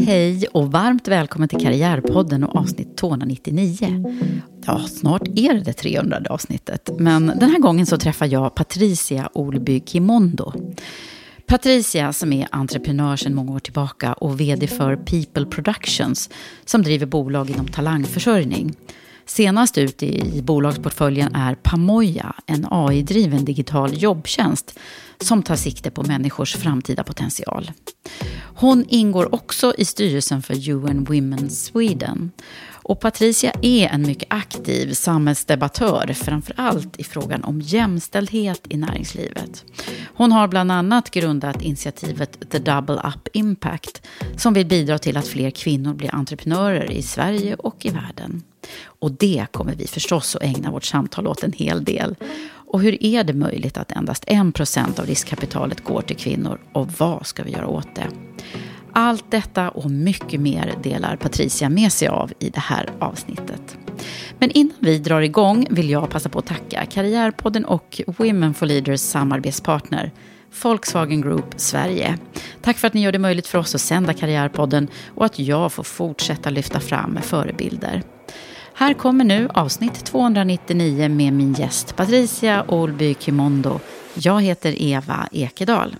Mm. Hej och varmt välkommen till Karriärpodden och avsnitt 299. Ja, snart är det det 300 avsnittet. Men den här gången så träffar jag Patricia Olby Kimondo. Patricia som är entreprenör sedan många år tillbaka och vd för People Productions som driver bolag inom talangförsörjning. Senast ut i bolagsportföljen är Pamoja, en AI-driven digital jobbtjänst som tar sikte på människors framtida potential. Hon ingår också i styrelsen för UN Women Sweden. Och Patricia är en mycket aktiv samhällsdebattör, framför allt i frågan om jämställdhet i näringslivet. Hon har bland annat grundat initiativet The Double Up Impact, som vill bidra till att fler kvinnor blir entreprenörer i Sverige och i världen. Och det kommer vi förstås att ägna vårt samtal åt en hel del. Och hur är det möjligt att endast 1% av riskkapitalet går till kvinnor och vad ska vi göra åt det? Allt detta och mycket mer delar Patricia med sig av i det här avsnittet. Men innan vi drar igång vill jag passa på att tacka Karriärpodden och Women for Leaders samarbetspartner Volkswagen Group Sverige. Tack för att ni gör det möjligt för oss att sända Karriärpodden och att jag får fortsätta lyfta fram förebilder. Här kommer nu avsnitt 299 med min gäst Patricia Olby Kimondo. Jag heter Eva Ekedal.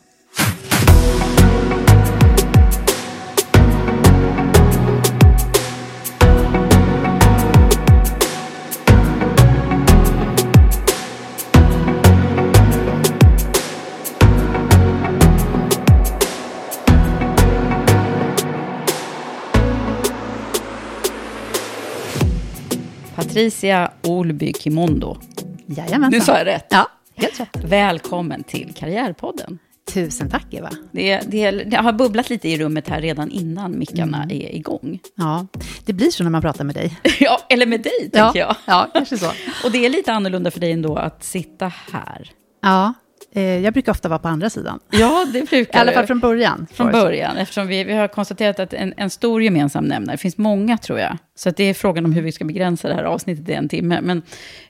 Patricia Olby Kimondo. Jajamensan. Nu sa jag rätt. Ja, helt rätt. Välkommen till Karriärpodden. Tusen tack Eva. Det, det, det har bubblat lite i rummet här redan innan mickarna Mm. är igång. Ja, det blir så när man pratar med dig. Ja, eller med dig, tänker Ja, jag. ja, kanske så. Och det är lite annorlunda för dig ändå att sitta här. Ja, jag brukar ofta vara på andra sidan. Ja, det brukar I alla fall från början. Från början, eftersom vi, vi har konstaterat att en, en stor gemensam nämnare, det finns många tror jag, så att det är frågan om hur vi ska begränsa det här avsnittet till en timme. Men,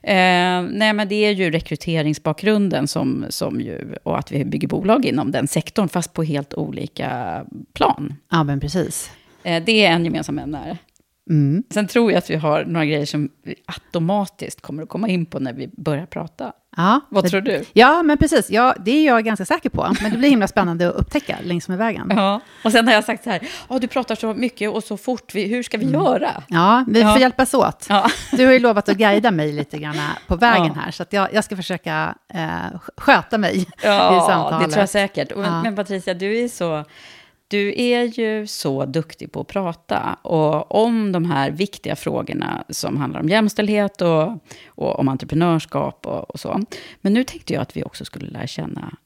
eh, nej, men det är ju rekryteringsbakgrunden som, som ju, och att vi bygger bolag inom den sektorn, fast på helt olika plan. Ja, men precis. Eh, det är en gemensam nämnare. Mm. Sen tror jag att vi har några grejer som vi automatiskt kommer att komma in på när vi börjar prata. Ja, Vad tror du? Ja, men precis. Ja, det är jag ganska säker på. Men det blir himla spännande att upptäcka längs med vägen. Ja. Och sen har jag sagt så här, "Ja, du pratar så mycket och så fort, hur ska vi göra? Ja, vi får Ja. hjälpas åt. Ja. Du har ju lovat att guida mig lite grann på vägen Ja. här, så jag, jag ska försöka eh, sköta mig i Ja, samtalet. det tror jag säkert. Och, Ja. Men Patricia, du är, så, du är ju så duktig på att prata och om de här viktiga frågorna som handlar om jämställdhet och, och om entreprenörskap och, och så. Men nu tänkte jag att vi också skulle lära känna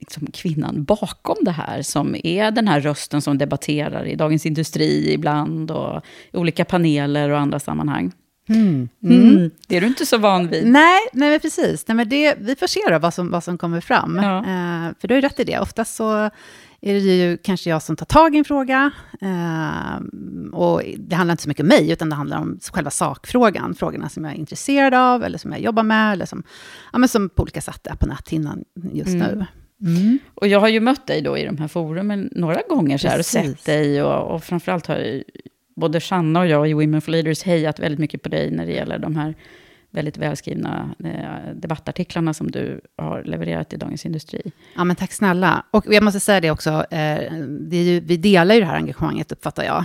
liksom kvinnan bakom det här, som är den här rösten som debatterar i Dagens Industri ibland och i olika paneler och andra sammanhang. Mm. Mm. Det är du inte så van vid. Nej, nej men precis. Nej, men det, vi får se då vad som, vad som kommer fram. Ja. Eh, för du har ju rätt i det. Oftast så är det ju kanske jag som tar tag i en fråga. Eh, och det handlar inte så mycket om mig, utan det handlar om själva sakfrågan. Frågorna som jag är intresserad av, eller som jag jobbar med, eller som, ja, men som på olika sätt är på näthinnan just mm. nu. Mm. Och jag har ju mött dig då i de här forumen några gånger så här, och sett dig. Och, och framförallt har både Shanna och jag i Women for Leaders hejat väldigt mycket på dig när det gäller de här väldigt välskrivna eh, debattartiklarna som du har levererat i Dagens Industri. Ja, men tack snälla. Och jag måste säga det också, eh, det ju, vi delar ju det här engagemanget, uppfattar jag.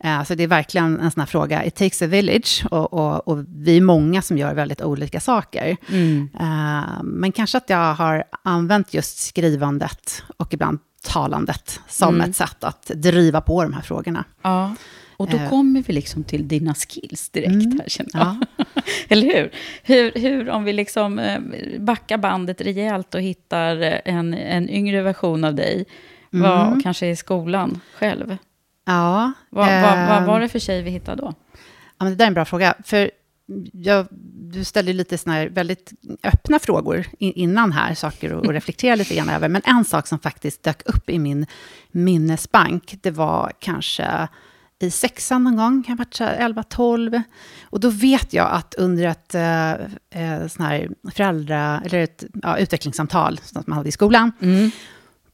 Eh, så det är verkligen en sån här fråga, it takes a village, och, och, och vi är många som gör väldigt olika saker. Mm. Eh, men kanske att jag har använt just skrivandet och ibland talandet som mm. ett sätt att driva på de här frågorna. Ja. Och då eh. kommer vi liksom till dina skills direkt mm. här, känner jag. Ja. Eller hur? hur? Hur, om vi liksom eh, backar bandet rejält och hittar en, en yngre version av dig, mm. vad, kanske i skolan själv? Ja. Vad, eh, vad, vad, var det för tjej vi hittade då? Ja, men det där är en bra fråga. För jag, du ställde lite såna här väldigt öppna frågor innan här, saker att reflektera lite grann över. Men en sak som faktiskt dök upp i min minnesbank, det var kanske i sexan någon gång, kan ha varit 11, 12. Och då vet jag att under ett eh, eh, sån här föräldra, eller ett ja, utvecklingssamtal som man hade i skolan, mm.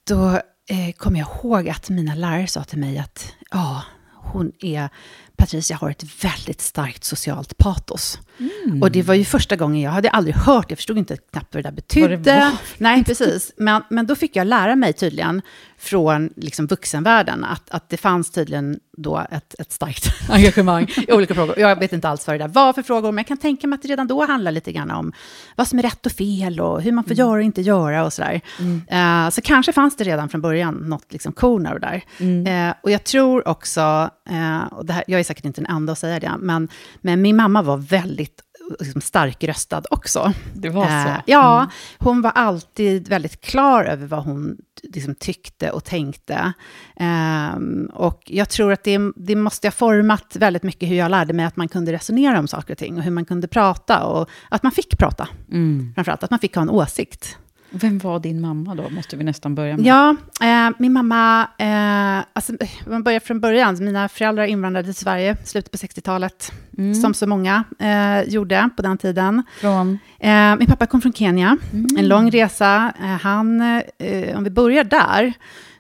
då eh, kommer jag ihåg att mina lärare sa till mig att ja, hon är Patricia har ett väldigt starkt socialt patos. Mm. Och det var ju första gången, jag hade aldrig hört, jag förstod inte knappt vad det där betydde. Det Nej, precis. Men, men då fick jag lära mig tydligen från liksom vuxenvärlden att, att det fanns tydligen då ett, ett starkt engagemang i olika frågor. Jag vet inte alls vad det där var för frågor, men jag kan tänka mig att det redan då handlar lite grann om vad som är rätt och fel och hur man får mm. göra och inte göra och sådär. Mm. Uh, så kanske fanns det redan från början något liksom korn där. Mm. Uh, och jag tror också, uh, och det här, jag är säkert inte den enda att säga det, men, men min mamma var väldigt liksom starkröstad också. Det var så? Eh, ja, mm. hon var alltid väldigt klar över vad hon liksom, tyckte och tänkte. Eh, och jag tror att det, det måste ha format väldigt mycket hur jag lärde mig att man kunde resonera om saker och ting, och hur man kunde prata, och att man fick prata. Mm. Framförallt, att man fick ha en åsikt. Vem var din mamma då, måste vi nästan börja med. Ja, eh, min mamma, eh, alltså, man börjar från början, mina föräldrar invandrade till Sverige i slutet på 60-talet, mm. som så många eh, gjorde på den tiden. Från? Eh, min pappa kom från Kenya, mm. en lång resa. Eh, han, eh, om vi börjar där,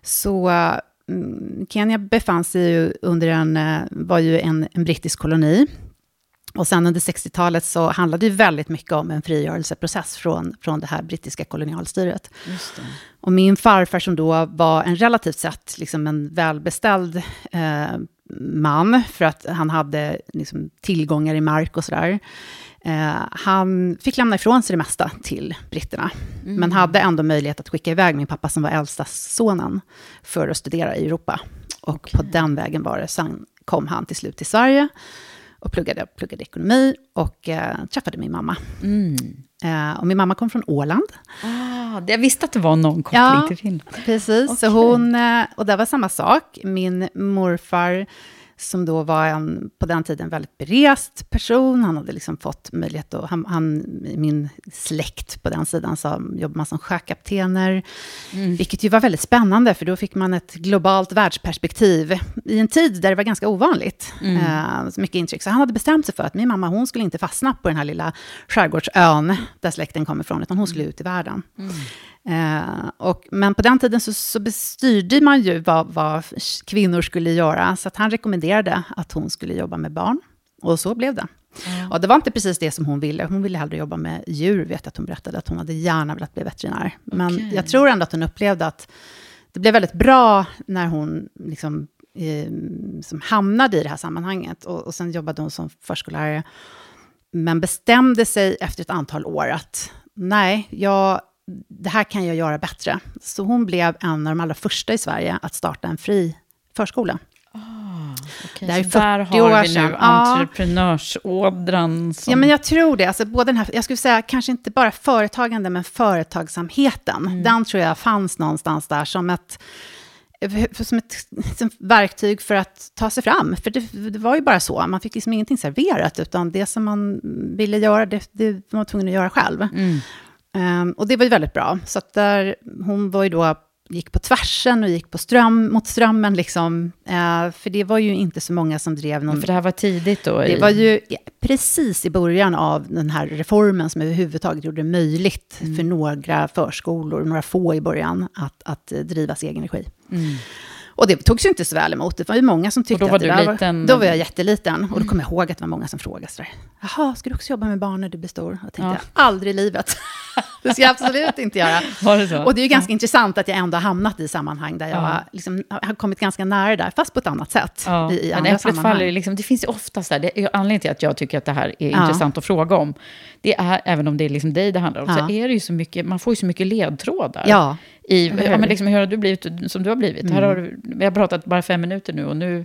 så mm, Kenya befann sig ju under en, var ju en, en brittisk koloni och sen under 60-talet så handlade det väldigt mycket om en frigörelseprocess från, från det här brittiska kolonialstyret. Och min farfar som då var en relativt sett liksom en välbeställd eh, man, för att han hade liksom, tillgångar i mark och sådär. Eh, han fick lämna ifrån sig det mesta till britterna, mm. men hade ändå möjlighet att skicka iväg min pappa som var äldsta sonen för att studera i Europa. Och okay. på den vägen var det. Sen kom han till slut till Sverige och pluggade, pluggade ekonomi och eh, träffade min mamma. Mm. Eh, och min mamma kom från Åland. Ah, jag visste att det var någon koppling ja, till Finland. Precis, okay. så hon, eh, och det var samma sak. Min morfar som då var en, på den tiden, väldigt berest person. Han hade liksom fått möjlighet att, han, han, min släkt på den sidan, så jobbade man som sjökaptener. Mm. Vilket ju var väldigt spännande, för då fick man ett globalt världsperspektiv i en tid där det var ganska ovanligt. Mm. Uh, så mycket intryck. Så han hade bestämt sig för att min mamma, hon skulle inte fastna på den här lilla skärgårdsön där släkten kommer ifrån, utan hon skulle ut i världen. Mm. Eh, och, men på den tiden så, så bestyrde man ju vad, vad, kvinnor skulle göra, så han rekommenderade att hon skulle jobba med barn. Och så blev det. Mm. Och det var inte precis det som hon ville. Hon ville hellre jobba med djur, vet jag att hon berättade, att hon hade gärna velat bli veterinär. Men okay. jag tror ändå att hon upplevde att det blev väldigt bra när hon liksom, eh, som hamnade i det här sammanhanget. Och, och sen jobbade hon som förskollärare. Men bestämde sig efter ett antal år att nej, jag det här kan jag göra bättre. Så hon blev en av de allra första i Sverige att starta en fri förskola. Oh, okay. Det är 40 där har vi nu entreprenörsådran. Som... Ja, men jag tror det. Alltså, både den här, jag skulle säga kanske inte bara företagande, men företagsamheten. Mm. Den tror jag fanns någonstans där som ett som ett som verktyg för att ta sig fram. För det, det, var ju bara så, man fick liksom ingenting serverat, utan det som man ville göra, det, det var man tvungen att göra själv. Mm. Um, och det var ju väldigt bra. Så där, hon var ju då gick på tvärsen och gick på ström, mot strömmen. Liksom. Eh, för det var ju inte så många som drev någon... För det här var tidigt då? Det var ju precis i början av den här reformen som överhuvudtaget gjorde det möjligt mm. för några förskolor, några få i början, att, att drivas i egen regi. Mm. Och det togs ju inte så väl emot. Det var ju många som tyckte och då var att det du liten? Var, då var jag jätteliten. Och då kommer jag ihåg att det var många som frågade sådär. Jaha, ska du också jobba med barn när du blir stor? Och jag tänkte, ja. aldrig i livet. det ska jag absolut inte göra. Var det så? Och det är ju ganska ja. intressant att jag ändå har hamnat i sammanhang där jag ja. liksom, har kommit ganska nära där, fast på ett annat sätt. Ja. I, i Men äpplet faller liksom, det finns ju oftast där, det är anledningen till att jag tycker att det här är intressant att fråga om, det är, även om det är liksom dig det handlar om, så är det ju så mycket, man får ju så mycket ledtrådar. I, ja, men liksom, hur har du blivit som du har blivit? Mm. Här har du, vi har pratat bara fem minuter nu och nu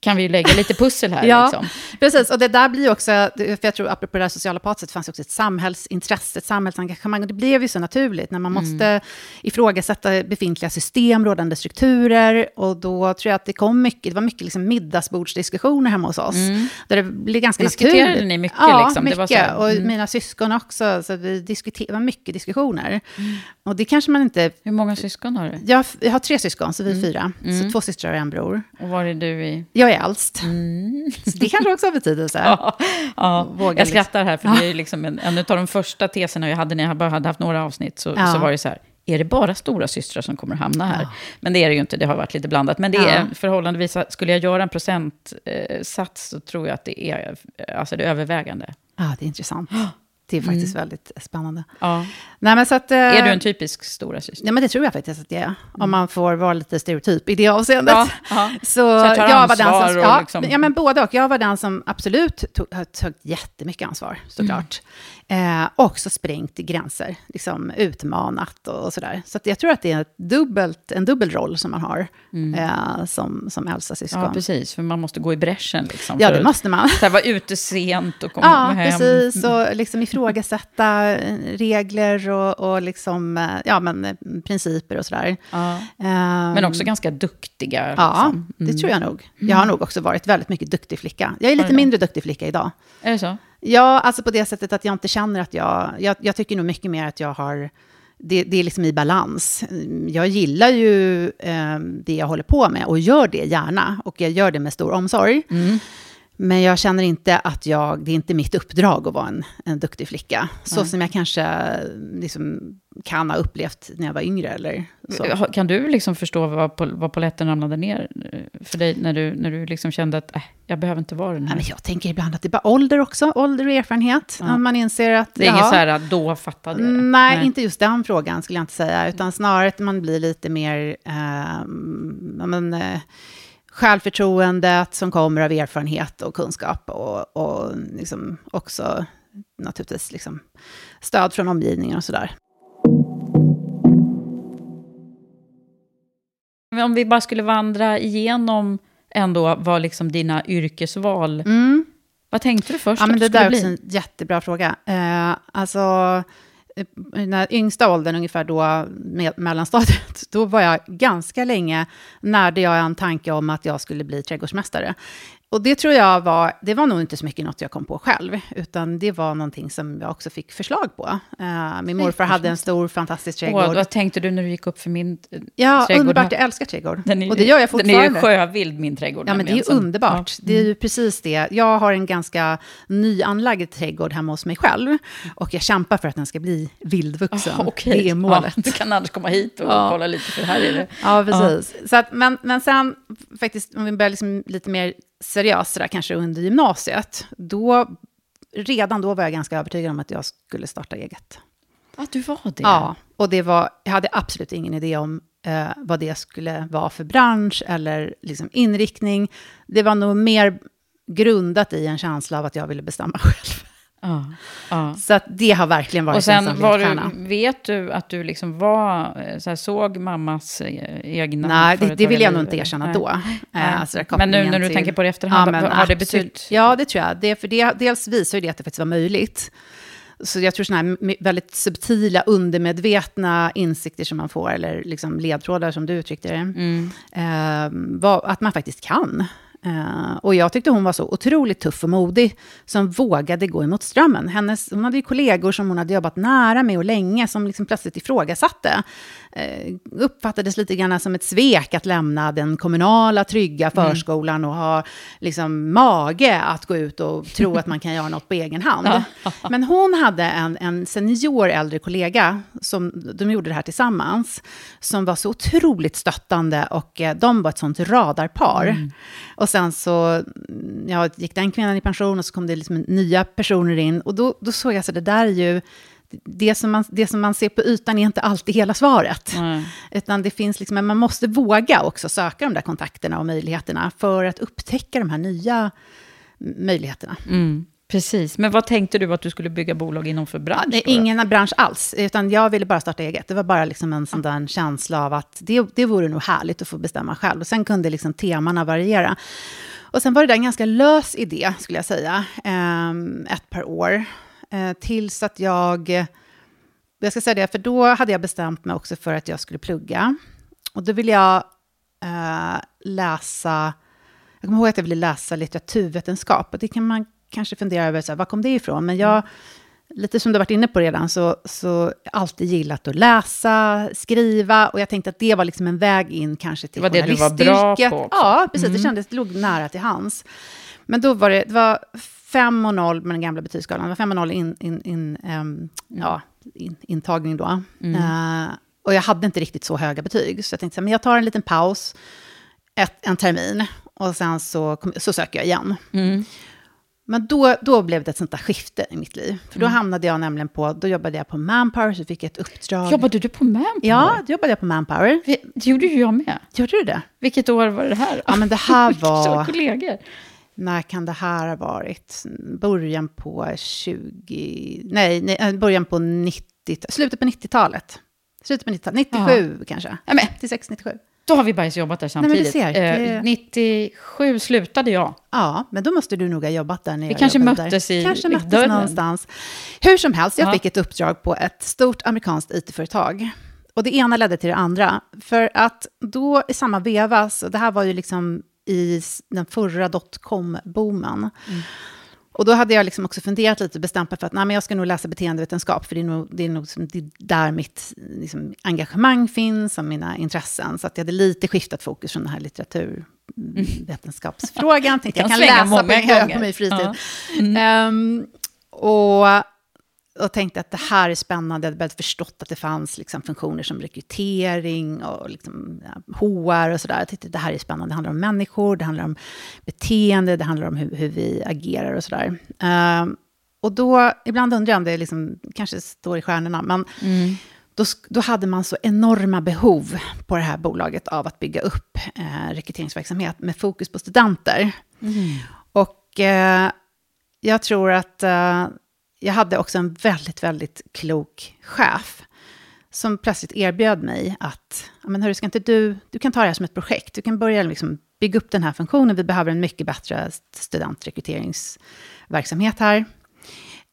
kan vi lägga lite pussel här. ja, liksom. precis. Och det där blir också, för jag tror apropå det här sociala patet, fanns också ett samhällsintresse, ett samhällsengagemang. Och det blev ju så naturligt när man mm. måste ifrågasätta befintliga system, rådande strukturer. Och då tror jag att det kom mycket, det var mycket liksom middagsbordsdiskussioner hemma hos oss. Mm. Där det blev ganska Diskuterade naturligt. ni mycket? Ja, liksom? mycket. Så, och mm. mina syskon också. Så vi diskuterade, det var mycket diskussioner. Mm. Och det kanske man inte... Hur många syskon har du? Jag, jag har tre syskon, så vi är mm. fyra. Så mm. två systrar och en bror. Och var är du i? Jag är äldst. Mm. Så det kanske också har betydelse. ja, ja. jag liksom- skrattar här, för det är liksom en, en av de första teserna jag hade när jag bara hade haft några avsnitt, så, ja. så var det så här, är det bara stora systrar som kommer att hamna här? Ja. Men det är det ju inte, det har varit lite blandat. Men det är förhållandevis, skulle jag göra en procentsats så tror jag att det är alltså det övervägande. Ja, det är intressant. Det är faktiskt mm. väldigt spännande. Ja. Nej, men så att, eh, är du en typisk stora syster? Nej, men det tror jag faktiskt att jag är. Mm. Om man får vara lite stereotyp i det avseendet. Ja. Så, så jag var den som... Ja, liksom... ja, men både och. Jag var den som absolut tog, tog jättemycket ansvar, såklart. Mm. Eh, också sprängt gränser, liksom utmanat och, och sådär. Så jag tror att det är dubbelt, en dubbel roll som man har mm. eh, som, som äldsta syskon. Ja, precis, för man måste gå i bräschen. Liksom, ja, det måste man. Så här, vara ute sent och komma ja, hem. Ja, precis. Och liksom ifrågasätta regler och, och liksom, eh, ja, men, eh, principer och sådär. Ja. Um, men också ganska duktiga. Ja, liksom. mm. det tror jag nog. Jag har nog också varit väldigt mycket duktig flicka. Jag är lite mindre duktig flicka idag. Är det så? Ja, alltså på det sättet att jag inte känner att jag... Jag, jag tycker nog mycket mer att jag har... Det, det, är liksom i balans. Jag gillar ju eh, det jag håller på med och gör det gärna. Och jag gör det med stor omsorg. Mm. Men jag känner inte att jag, det är inte mitt uppdrag att vara en, en duktig flicka. Så Nej. som jag kanske liksom kan ha upplevt när jag var yngre. Eller så. Kan du liksom förstå vad, vad poletten ramlade ner för dig när du, när du liksom kände att äh, jag behöver inte vara den här? Nej, men jag tänker ibland att det är bara ålder också, ålder och erfarenhet. Ja. Man inser att... Det är inget så här att då fattade jag Nej, Nej, inte just den frågan skulle jag inte säga, utan snarare att man blir lite mer... Eh, men, eh, självförtroendet som kommer av erfarenhet och kunskap och, och liksom också naturligtvis liksom stöd från omgivningen och sådär. Om vi bara skulle vandra igenom ändå vad liksom dina yrkesval... Mm. Vad tänkte du först ja, men Det där är också en jättebra fråga. Eh, alltså, Eh, när den yngsta åldern, ungefär då, med, mellanstadiet, då var jag ganska länge, närde jag en tanke om att jag skulle bli trädgårdsmästare. Och det tror jag var, det var nog inte så mycket något jag kom på själv, utan det var någonting som jag också fick förslag på. Uh, min morfar hade en stor fantastisk trädgård. Åh, vad tänkte du när du gick upp för min uh, ja, trädgård? underbart, jag älskar trädgård. Är, och det gör jag fortfarande. Den är ju sjövild, min trädgård. Ja, men det är ju underbart. Ja. Det är ju precis det. Jag har en ganska nyanlagd trädgård hemma hos mig själv, och jag kämpar för att den ska bli vildvuxen. Oh, okay. Det är målet. Ja, du kan annars komma hit och ja. kolla lite, för här är det. Ja, precis. Så att, men, men sen, faktiskt, om vi börjar liksom lite mer seriöst sådär, kanske under gymnasiet, då, redan då var jag ganska övertygad om att jag skulle starta eget. Att du var det? Ja, och det var, jag hade absolut ingen idé om eh, vad det skulle vara för bransch eller liksom inriktning. Det var nog mer grundat i en känsla av att jag ville bestämma själv. Ja, ja. Så att det har verkligen varit och sen en var du, Vet du att du liksom var, eh, så här, såg mammas eh, egna Nej, det, det vill jag nog inte erkänna Nej. då. Äh, alltså, men nu när du till, tänker på det efterhand, ja, har det betytt? Ja, det tror jag. Det, för det, dels visar ju det att det faktiskt var möjligt. Så jag tror sådana här väldigt subtila, undermedvetna insikter som man får, eller liksom ledtrådar som du uttryckte det, mm. eh, var, att man faktiskt kan. Uh, och jag tyckte hon var så otroligt tuff och modig, som vågade gå emot strömmen. Hennes, hon hade ju kollegor som hon hade jobbat nära med och länge, som liksom plötsligt ifrågasatte. Uh, uppfattades lite grann som ett svek att lämna den kommunala, trygga mm. förskolan mm. och ha liksom, mage att gå ut och tro att man kan göra något på egen hand. Men hon hade en, en senior äldre kollega, som, de gjorde det här tillsammans, som var så otroligt stöttande och uh, de var ett sånt radarpar. Mm. Och sen så ja, gick den kvinnan i pension och så kom det liksom nya personer in. Och då, då såg jag så det där är ju, det som, man, det som man ser på ytan är inte alltid hela svaret. Mm. Utan det finns liksom, man måste våga också söka de där kontakterna och möjligheterna för att upptäcka de här nya möjligheterna. Mm. Precis, men vad tänkte du att du skulle bygga bolag inom för bransch? Ja, ingen bransch alls, utan jag ville bara starta eget. Det var bara liksom en sån där känsla av att det, det vore nog härligt att få bestämma själv. Och sen kunde liksom temana variera. Och sen var det där en ganska lös idé, skulle jag säga, eh, ett par år. Eh, tills att jag, jag ska säga det, för då hade jag bestämt mig också för att jag skulle plugga. Och då ville jag eh, läsa, jag kommer ihåg att jag ville läsa litteraturvetenskap. Och det kan man kanske fundera över, så här, var kom det ifrån? Men jag, lite som du varit inne på redan, så, så alltid gillat att läsa, skriva, och jag tänkte att det var liksom en väg in kanske till journalistyrket. Det var det du var bra på också. Ja, precis. Mm. Det kändes, det låg nära till hands. Men då var det, det var 5 och 0 med den gamla betygsskalan. Det var 5 och 0 in, in, in, um, ja, in, intagning då. Mm. Uh, och jag hade inte riktigt så höga betyg, så jag tänkte så här, men jag tar en liten paus, ett, en termin, och sen så, så söker jag igen. Mm. Men då, då blev det ett sånt där skifte i mitt liv. För då mm. hamnade jag nämligen på, då jobbade jag på Manpower, så fick jag ett uppdrag. Jobbade du på Manpower? Ja, då jobbade jag på Manpower. Det gjorde ju jag med. Gjorde du det? Vilket år var det här? Ja, men det här var... kollegor. När kan det här ha varit? Början på 20... Nej, nej äh, början på 90... Slutet på 90-talet. Slutet på 90-talet, 97 ja. kanske. Ja, men. 96, 97. Då har vi bara jobbat där samtidigt. Nej, ser, eh, 97 slutade jag. Ja, men då måste du nog ha jobbat där. När vi kanske möttes där. i Kanske möttes dörren. någonstans. Hur som helst, jag ja. fick ett uppdrag på ett stort amerikanskt it-företag. Och det ena ledde till det andra. För att då i samma veva, så det här var ju liksom i den förra dotcom-boomen. Mm. Och då hade jag liksom också funderat lite och bestämt mig för att nej, men jag ska nog läsa beteendevetenskap, för det är nog, det är nog det är där mitt liksom, engagemang finns och mina intressen. Så att jag hade lite skiftat fokus från den här litteraturvetenskapsfrågan. Mm. Tänkte jag kan läsa på, på min fritid. Ja. Mm. Um, och och tänkte att det här är spännande. Jag hade väl förstått att det fanns liksom funktioner som rekrytering och liksom, HR och sådär. Jag tyckte att det här är spännande. Det handlar om människor, det handlar om beteende, det handlar om hur, hur vi agerar och sådär. Uh, och då, ibland undrar jag om det liksom, kanske står i stjärnorna, men mm. då, då hade man så enorma behov på det här bolaget av att bygga upp eh, rekryteringsverksamhet med fokus på studenter. Mm. Och eh, jag tror att eh, jag hade också en väldigt, väldigt klok chef som plötsligt erbjöd mig att, men hörru, ska inte du, du kan ta det här som ett projekt, du kan börja liksom bygga upp den här funktionen, vi behöver en mycket bättre studentrekryteringsverksamhet här.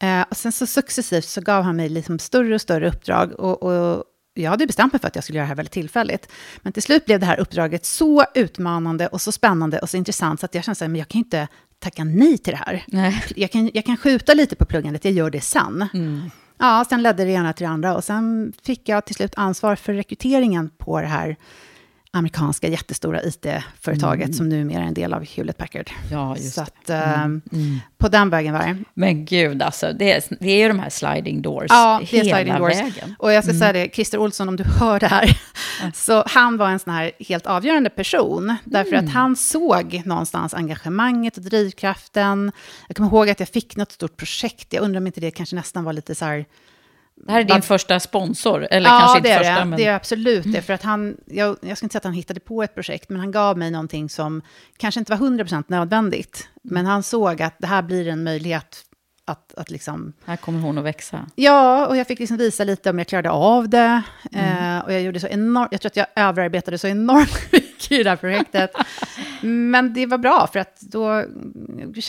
Eh, och sen så successivt så gav han mig liksom större och större uppdrag, och, och jag hade bestämt mig för att jag skulle göra det här väldigt tillfälligt. Men till slut blev det här uppdraget så utmanande och så spännande och så intressant så att jag kände att jag kan inte tacka nej till det här. Nej. Jag, kan, jag kan skjuta lite på pluggandet, jag gör det sen. Mm. Ja, sen ledde det ena till det andra och sen fick jag till slut ansvar för rekryteringen på det här amerikanska jättestora IT-företaget mm. som numera är en del av Hewlett Packard. Ja, just Så att, mm. Ehm, mm. på den vägen var det. Men gud, alltså, det är, det är ju de här sliding doors ja, det hela är sliding doors. vägen. Och jag ska mm. säga det, Christer Olsson, om du hör det här, så han var en sån här helt avgörande person, därför att mm. han såg någonstans engagemanget och drivkraften. Jag kommer ihåg att jag fick något stort projekt, jag undrar om inte det kanske nästan var lite så här, det här är din första sponsor, eller ja, kanske inte det är första. Det. Men... det är absolut det. För att han, jag, jag ska inte säga att han hittade på ett projekt, men han gav mig någonting som kanske inte var 100% nödvändigt. Men han såg att det här blir en möjlighet att, att liksom... Här kommer hon att växa. Ja, och jag fick liksom visa lite om jag klarade av det. Mm. Eh, och jag gjorde så enormt, jag tror att jag överarbetade så enormt mycket i det här projektet. Men det var bra, för att då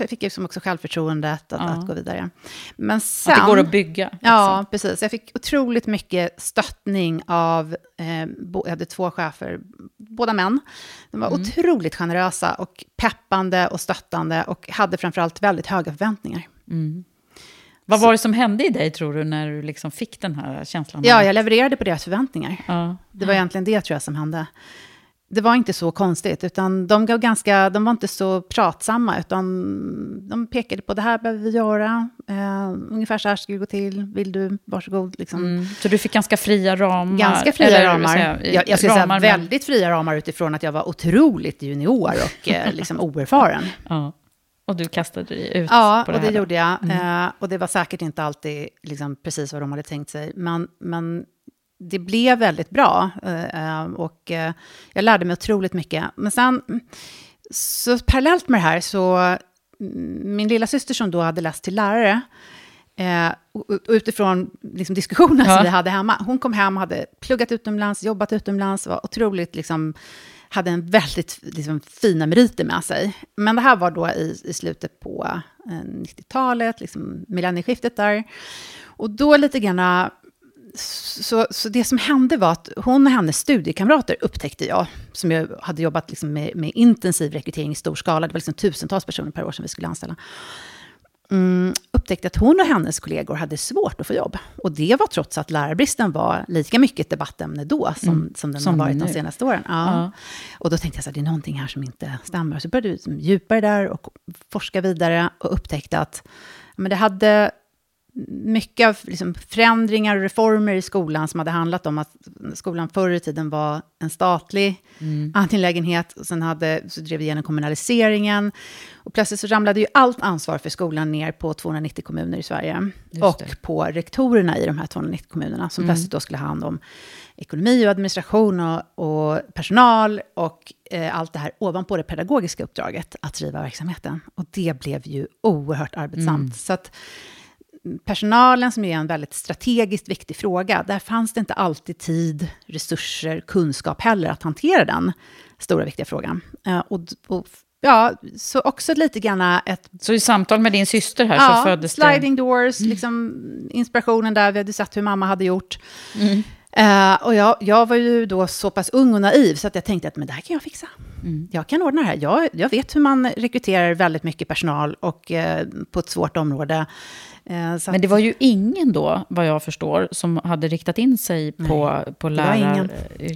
fick jag också självförtroendet att, Ja. att gå vidare. Men sen... Att det går att bygga. Ja, liksom. precis. Jag fick otroligt mycket stöttning av, eh, bo, jag hade två chefer, båda män. De var otroligt generösa och peppande och stöttande och hade framförallt väldigt höga förväntningar. Vad var det som hände i dig, tror du, när du liksom fick den här känslan? Ja, jag levererade på deras förväntningar. ja. Det var egentligen det tror jag som hände. Det var inte så konstigt, utan de, gav ganska, de var inte så pratsamma, utan de pekade på det här behöver vi göra, eh, ungefär så här ska det gå till, vill du, varsågod. Liksom. Mm. Så du fick ganska fria ramar? Ganska fria eller, ramar. säga, jag, jag skulle ramar, säga väldigt fria ramar utifrån att jag var otroligt junior och eh, liksom oerfaren. Ja. Och du kastade dig ut Ja, på och det det här. gjorde jag. Eh, och det var säkert inte alltid liksom, precis vad de hade tänkt sig. Men, men det blev väldigt bra. Eh, och eh, jag lärde mig otroligt mycket. Men sen, så parallellt med det här så, mm, min lilla syster som då hade läst till lärare, Eh, och, och utifrån liksom, diskussionen Ja. som vi hade hemma. Hon kom hem, hade pluggat utomlands, jobbat utomlands, var otroligt, liksom, hade en väldigt liksom, fina meriter med sig. Men det här var då i, i slutet på eh, 90-talet, liksom, millennieskiftet där. Och då lite grann... Så, så det som hände var att hon och hennes studiekamrater upptäckte jag, som jag hade jobbat liksom med, med intensiv rekrytering i stor skala, det var liksom tusentals personer per år som vi skulle anställa mm, upptäckte att hon och hennes kollegor hade svårt att få jobb. Och det var trots att lärarbristen var lika mycket ett debattämne då som, som den Som har varit nu. de senaste åren. Ja. Ja. Och då tänkte jag att det är någonting här som inte stämmer. Så började vi liksom djupare där och forska vidare och upptäckte att men det hade mycket av liksom förändringar och reformer i skolan som hade handlat om att skolan förr i tiden var en statlig angelägenhet. Och sen hade, så drev vi igenom kommunaliseringen. Och plötsligt så ramlade ju allt ansvar för skolan ner på 290 kommuner i Sverige. Och på rektorerna i de här 290 kommunerna, som plötsligt då skulle ha hand om ekonomi och administration och, och personal och eh, allt det här ovanpå det pedagogiska uppdraget att driva verksamheten. Och det blev ju oerhört arbetsamt. Så att personalen, som är en väldigt strategiskt viktig fråga, där fanns det inte alltid tid, resurser, kunskap heller att hantera den stora viktiga frågan. Eh, och, och ja, så också lite grann ett Så i samtal med din syster här Ja, så föddes sliding det... doors, liksom inspirationen där, vi hade sett hur mamma hade gjort. Eh, och jag, jag var ju då så pass ung och naiv så att jag tänkte att men det här kan jag fixa. Jag kan ordna det här. Jag, jag vet hur man rekryterar väldigt mycket personal och eh, på ett svårt område. Eh, så Men det att- var ju ingen då, vad jag förstår, som hade riktat in sig på, på var lärar... ingen.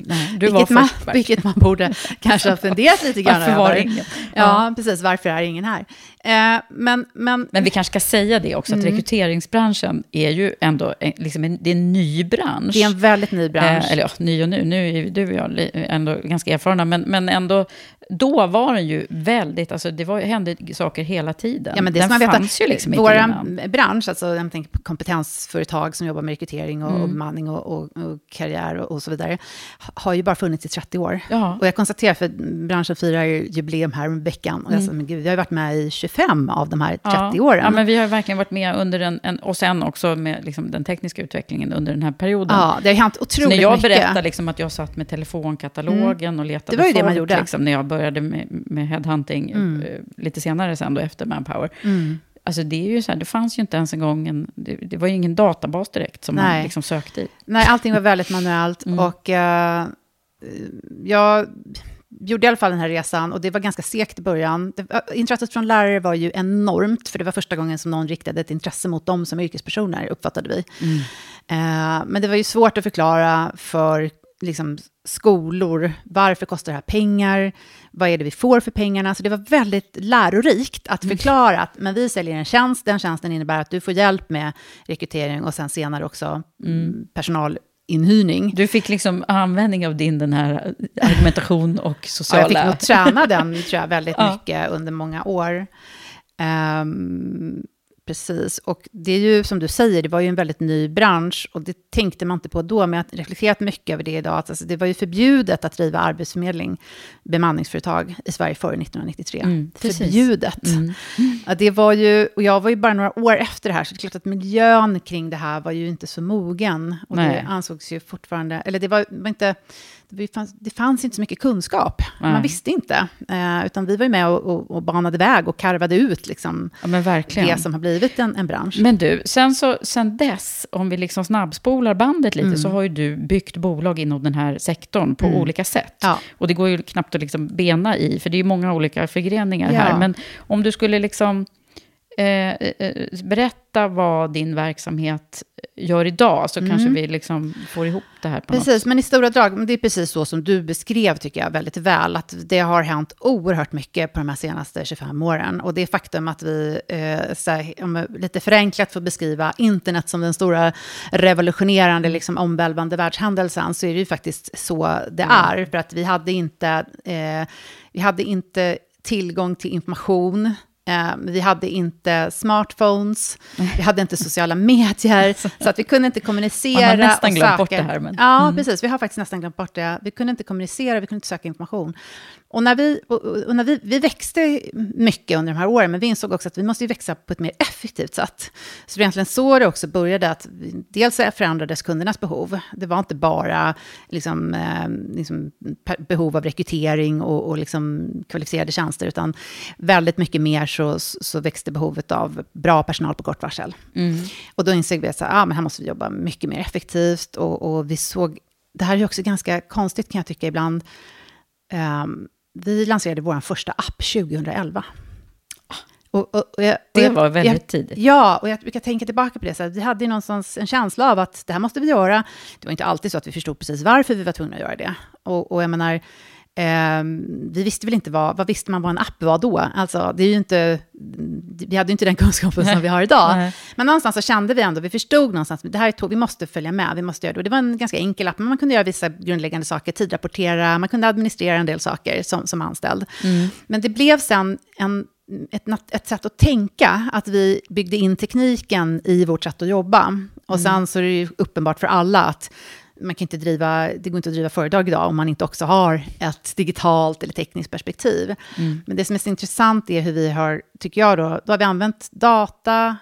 Nej, du var vilket, man, först. vilket man borde kanske ha funderat lite grann Varför var över. det ingen? Ja, precis. Varför är ingen här? Eh, men, men, Men vi kanske ska säga det också, att Mm. rekryteringsbranschen är ju ändå liksom en, det är en ny bransch. det är en väldigt ny bransch. Eh, eller ja, ny och nu, nu är du och jag ändå ganska erfarna, men, men ändå, då var den ju väldigt, alltså det var, hände saker hela tiden. Ja, men det den veta, fanns ju liksom vår innan. bransch, alltså jag tänker kompetensföretag som jobbar med rekrytering och, Mm. och bemanning och, och, och karriär och, så vidare, ha- har ju bara funnits i 30 år. Ja. Och jag konstaterar, för branschen firar ju jubileum här om veckan, och jag sa, men gud, vi har ju varit med i 25 av de här 30 Mm. ja, åren. Ja, men vi har verkligen varit med under en, en och sen också med liksom den tekniska utvecklingen under den här perioden. Ja, det har hänt otroligt när jag mycket. berättar liksom att jag satt med telefonkatalogen och letade Det var ju det folk, man gjorde. Liksom, när jag började med, med headhunting Mm. eh, lite senare sen då efter Manpower. Alltså det är ju så här, det fanns ju inte ens en gång en, det, det var ju ingen databas direkt som man Nej. liksom sökte i. Nej, allting var väldigt manuellt. Mm. Och eh, jag gjorde i alla fall den här resan och det var ganska segt i början. Det, var- intresset från lärare var ju enormt, för det var första gången som någon riktade ett intresse mot dem som yrkespersoner, uppfattade vi. Eh, men det var ju svårt att förklara för liksom, skolor, varför kostar det här pengar? Vad är det vi får för pengarna? Så det var väldigt lärorikt att förklara att men vi säljer en tjänst, den tjänsten innebär att du får hjälp med rekrytering och sen senare också mm. personalinhyrning. Du fick liksom användning av din den här argumentation och Ja, sociala... jag fick nog träna den tror jag, väldigt Ja. mycket under många år. Ehm, Precis, och det är ju som du säger, det var ju en väldigt ny bransch och det tänkte man inte på då, men jag har reflekterat mycket över det idag. Att alltså, det var ju förbjudet att driva arbetsförmedling, bemanningsföretag i Sverige före 1993. Mm, förbjudet. Mm. Ja, det var ju, och jag var ju bara några år efter det här, så det är klart att miljön kring det här var ju inte så mogen. Och Nej. det ansågs ju fortfarande, eller det var, var inte, det fanns, det fanns inte så mycket kunskap. Nej. Man visste inte. Eh, utan vi var ju med och, och, och banade väg och karvade ut liksom, Ja, det som har blivit en, en bransch. Men du, sen, så, sen dess, om vi liksom snabbspolar bandet lite, Mm. så har ju du byggt bolag inom den här sektorn på olika sätt. Ja. Och det går ju knappt att liksom bena i, för det är ju många olika förgreningar Ja. här. Men om du skulle liksom eh, eh, berätta vad din verksamhet gör idag, så kanske vi liksom får ihop det här på något Mm. Precis, men i stora drag, det är precis så som du beskrev tycker jag väldigt väl, att det har hänt oerhört mycket på de här senaste 25 åren. Och det faktum att vi, eh, så här, om jag lite förenklat får beskriva internet som den stora revolutionerande, liksom omvälvande världshändelsen, så är det ju faktiskt så det är. För att vi hade inte, eh, vi hade inte tillgång till information, Eh, vi hade inte smartphones, vi hade inte sociala medier, så att vi kunde inte kommunicera. Man har nästan glömt bort det här, men- Ja, Mm. precis. Vi har faktiskt nästan glömt bort det. Vi kunde inte kommunicera, vi kunde inte söka information. Och, när vi, och, när vi, vi växte mycket under de här åren, men vi insåg också att vi måste ju växa på ett mer effektivt sätt. Så det var egentligen så det också började, att dels förändrades kundernas behov. Det var inte bara liksom, eh, liksom, behov av rekrytering och, och liksom kvalificerade tjänster, utan väldigt mycket mer så, så växte behovet av bra personal på kort varsel. Och då insåg vi att så, här, ah, men här måste vi jobba mycket mer effektivt. Och, och vi såg, det här är också ganska konstigt kan jag tycka ibland. Ehm, vi lanserade vår första app 2011. Och, och, och jag, Det jag- var väldigt jag, tidigt. Ja, och jag brukar tänka tillbaka på det. Så vi hade någonstans en känsla av att det här måste vi göra. Det var inte alltid så att vi förstod precis varför vi var tvungna att göra det. Och, och jag menar, ehm, vi visste väl inte vad, vad visste man vad en app var då? Alltså, det är ju inte, vi hade ju inte den kunskapen som vi har idag. Nej. Men någonstans så kände vi ändå, vi förstod någonstans, det här är vi måste följa med, vi måste göra det. Och det var en ganska enkel app, men man kunde göra vissa grundläggande saker, tidrapportera, man kunde administrera en del saker som, som anställd. Men det blev sen en, ett, ett sätt att tänka, att vi byggde in tekniken i vårt sätt att jobba. Och sen så är det ju uppenbart för alla att man kan inte driva, det går inte att driva företag idag om man inte också har ett digitalt eller tekniskt perspektiv. Men det som är så intressant är hur vi har, tycker jag då, då har vi använt data,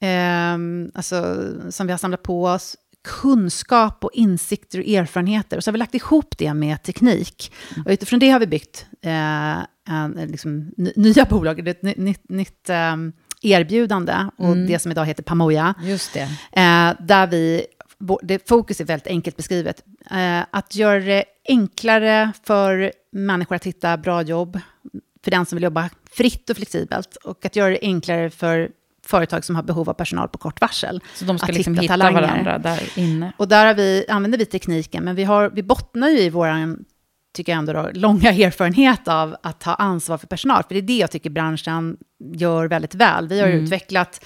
ehm, alltså, som vi har samlat på oss, kunskap och insikter och erfarenheter. Och så har vi lagt ihop det med teknik. Och utifrån det har vi byggt eh, en, liksom, ny- nya bolag, ett ny- nytt, nytt ehm, erbjudande. Och det som idag heter Pamoja. Just det. Eh, där vi, det fokus är väldigt enkelt beskrivet. Eh, att göra det enklare för människor att hitta bra jobb, för den som vill jobba fritt och flexibelt, och att göra det enklare för företag som har behov av personal på kort varsel. Så de ska att liksom hitta, talanger. varandra där inne. Och där har vi, använder vi tekniken, men vi, har, vi bottnar ju i vår, tycker jag ändå då, långa erfarenhet av att ta ansvar för personal. För det är det jag tycker branschen gör väldigt väl. Vi har utvecklat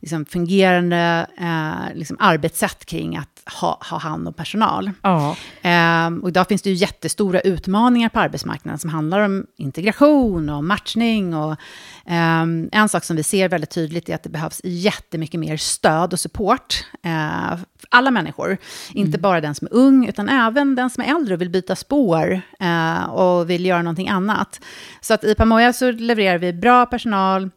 liksom, fungerande eh, liksom, arbetssätt kring att ha, ha hand om personal. Ja. Ehm, och idag finns det ju jättestora utmaningar på arbetsmarknaden som handlar om integration och matchning. Och, ehm, en sak som vi ser väldigt tydligt är att det behövs jättemycket mer stöd och support. eh, för alla människor, inte bara den som är ung, utan även den som är äldre och vill byta spår eh, och vill göra någonting annat. Så att i Pamoja så levererar vi bra personal,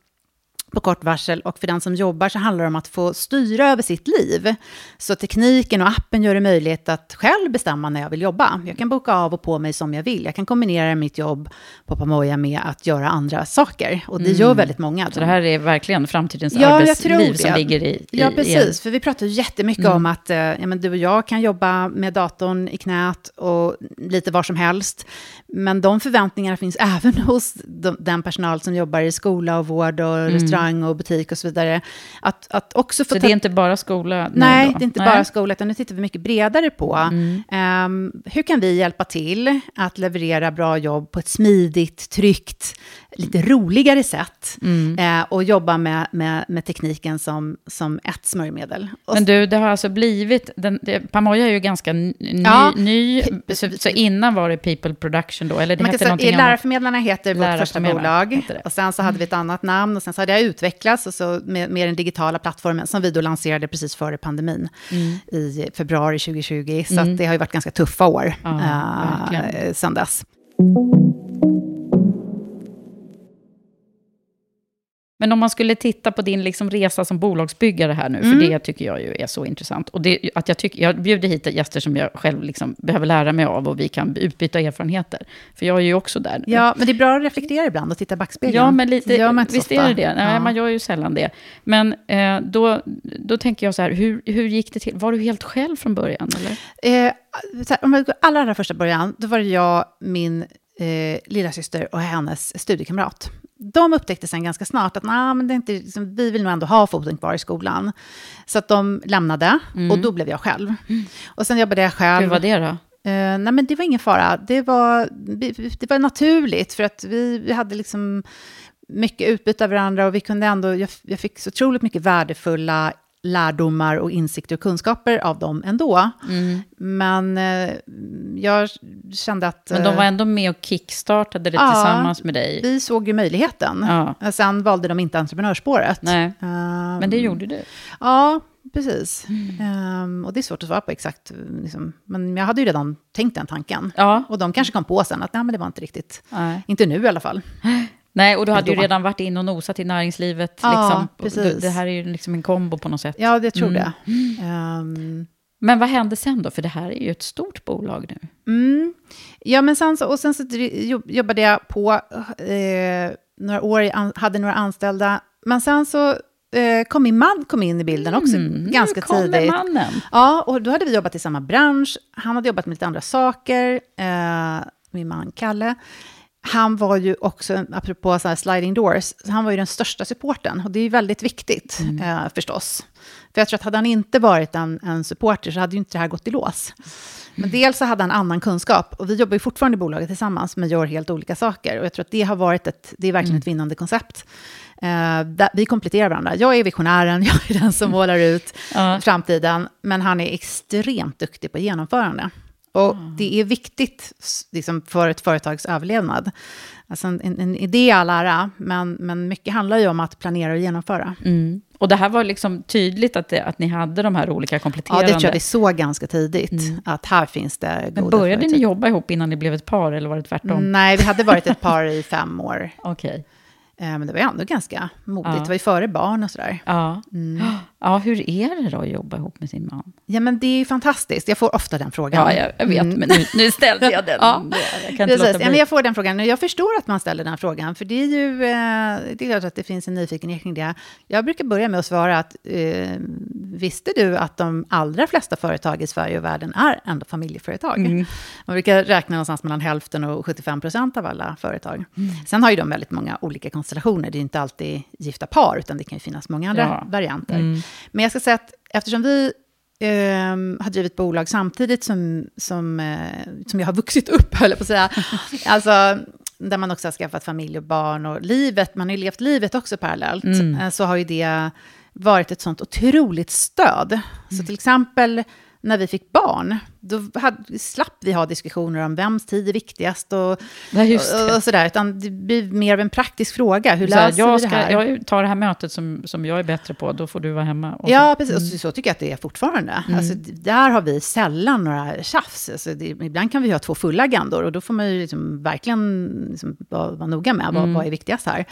på kort varsel och för den som jobbar så handlar det om att få styra över sitt liv. Så tekniken och appen gör det möjligt att själv bestämma när jag vill jobba. Jag kan boka av och på mig som jag vill. Jag kan kombinera mitt jobb på Pamoja med att göra andra saker. Och det gör väldigt många. Mm. Så det här är verkligen framtidens Ja, arbetsliv som ligger i, i Ja, i precis. För vi pratar ju jättemycket om att eh, ja, men du och jag kan jobba med datorn i knät och lite var som helst. Men de förväntningarna finns även hos de, den personal som jobbar i skola och vård och restaurang och butik och så vidare. Att, att också få Så det är inte bara skola Nej, då? det är inte Nej. bara skola, utan nu tittar vi mycket bredare på ehm, hur kan vi hjälpa till att leverera bra jobb på ett smidigt, tryggt, lite roligare sätt eh, och jobba med, med, med tekniken som, som ett smörjmedel. Och Men du, det har alltså blivit, den, det, Pamoja är ju ganska ny, Ja. ny så, så innan var det People Production då, eller det man kan hette säga, i annat? Lärarförmedlarna heter vårt första bolag. Och sen så hade vi ett annat namn och sen så hade jag utvecklas, alltså med, med den digitala plattformen, som vi då lanserade precis före pandemin i februari 2020. Så att det har ju varit ganska tuffa år Ja, verkligen. eh, sedan dess. Men om man skulle titta på din liksom resa som bolagsbyggare här nu, Mm. för det tycker jag ju är så intressant. Och det, att jag, tycker, jag bjuder hit gäster som jag själv liksom behöver lära mig av och vi kan utbyta erfarenheter. För jag är ju också där. nu. Ja, men det är bra att reflektera ibland och titta i backspegeln. Ja, men lite, gör man visst är det det? Nej, Ja. man gör ju sällan det. Men eh, då, då tänker jag så här, hur, hur gick det till? Var du helt själv från början? Eller? Eh, här, om jag går allra, allra första början, då var det jag, min eh, lilla syster och hennes studiekamrat. De upptäckte sen ganska snart att nah, men det är inte, liksom, vi vill nog ändå ha foten kvar i skolan. Så att de lämnade, och då blev jag själv. Och sen jobbade jag själv. Hur var det då? Eh, nej, men det var ingen fara. Det var, det var naturligt, för att vi, vi hade liksom mycket utbyte av varandra och vi kunde ändå, jag, jag fick så otroligt mycket värdefulla lärdomar och insikter och kunskaper av dem ändå. Men eh, jag kände att... Men de eh, var ändå med och kickstartade det Ja, tillsammans med dig? vi såg ju möjligheten. Ja. Eh, Sen valde de inte entreprenörsspåret. Nej, Eh, men det gjorde du. Ja, precis. Mm. Ehm, och det är svårt att svara på exakt. Liksom. Men jag hade ju redan tänkt den tanken. Ja. Och de kanske kom på sen att nej, men det var inte riktigt. Nej. Inte nu i alla fall. Nej, och du hade ju redan varit in och nosat i näringslivet. Ja, liksom. precis. Det här är ju liksom en kombo på något sätt. Ja, det tror Mm. jag. Ehm, Men vad hände sen då? För det här är ju ett stort bolag nu. mm. Ja, men sen så, och sen så jobbade jag på eh, några år, hade några anställda. Men sen så eh, kom min man kom in i bilden också Mm, ganska kommer tidigt. mannen. Ja, och då hade vi jobbat i samma bransch. Han hade jobbat med lite andra saker, eh, min man Kalle. Han var ju också, apropå så sliding doors, han var ju den största supporten. Och det är ju väldigt viktigt eh, förstås. För jag tror att hade han inte varit en, en supporter så hade ju inte det här gått i lås. Men dels så hade han annan kunskap, och vi jobbar ju fortfarande i bolaget tillsammans, men gör helt olika saker. Och jag tror att det har varit ett, det är verkligen ett vinnande koncept. Eh, där, vi kompletterar varandra. Jag är visionären, jag är den som målar ut Ja. framtiden, men han är extremt duktig på genomförande. Och det är viktigt liksom, för ett företags överlevnad. Alltså en, en, idé i all ära, men, men mycket handlar ju om att planera och genomföra. Mm. Och det här var liksom tydligt att, det, att ni hade de här olika Ja, kompletterande. det tror jag vi såg ganska tidigt, att här finns det Mm. Men goda började ni förutsättningar. jobba ihop innan ni blev ett par, eller var det tvärtom? Nej, vi hade varit ett par i fem år. Okej. Eh, Men det var ju ändå ganska modigt. Ja. Det var ju före barn och sådär. Ja. Mm. Ja, hur är det då att jobba ihop med sin man? Ja, men det är ju fantastiskt. Jag får ofta den frågan. Ja, jag, vet, Mm. men nu, nu ställde jag den. Ja. Jag kan Precis, ja, men jag får den frågan. Jag förstår att man ställer den frågan, för det är ju eh, det är klart att det finns en nyfikenhet kring det. Jag brukar börja med att svara att eh, visste du att de allra flesta företag i Sverige och världen är ändå familjeföretag? Mm. Man brukar räkna någonstans mellan hälften och 75 procent av alla företag. Mm. Sen har ju de väldigt många olika konstellationer. Det är inte alltid gifta par, utan det kan ju finnas många andra Ja. varianter. Mm. Men jag ska säga att eftersom vi ehm, har drivit bolag samtidigt som, som, eh, som jag har vuxit upp, höll jag på att säga. alltså, där man också har skaffat familj och barn och livet, man har ju levt livet också parallellt, Mm. eh, så har ju det varit ett sånt otroligt stöd. Så till exempel när vi fick barn, då hade, slapp vi ha diskussioner om vems tid är viktigast och, Ja, och, och sådär, utan det blir mer av en praktisk fråga. Hur löser jag, vi det här? ska, jag tar det här mötet som, som jag är bättre på, då får du vara hemma. Och Ja, så- precis. Och så, så tycker jag att det är fortfarande. Alltså, d- där har vi sällan några tjafs. Alltså, det, ibland kan vi ha två fulla agendor och då får man ju liksom verkligen liksom vara, vara noga med vad, vad är viktigast här.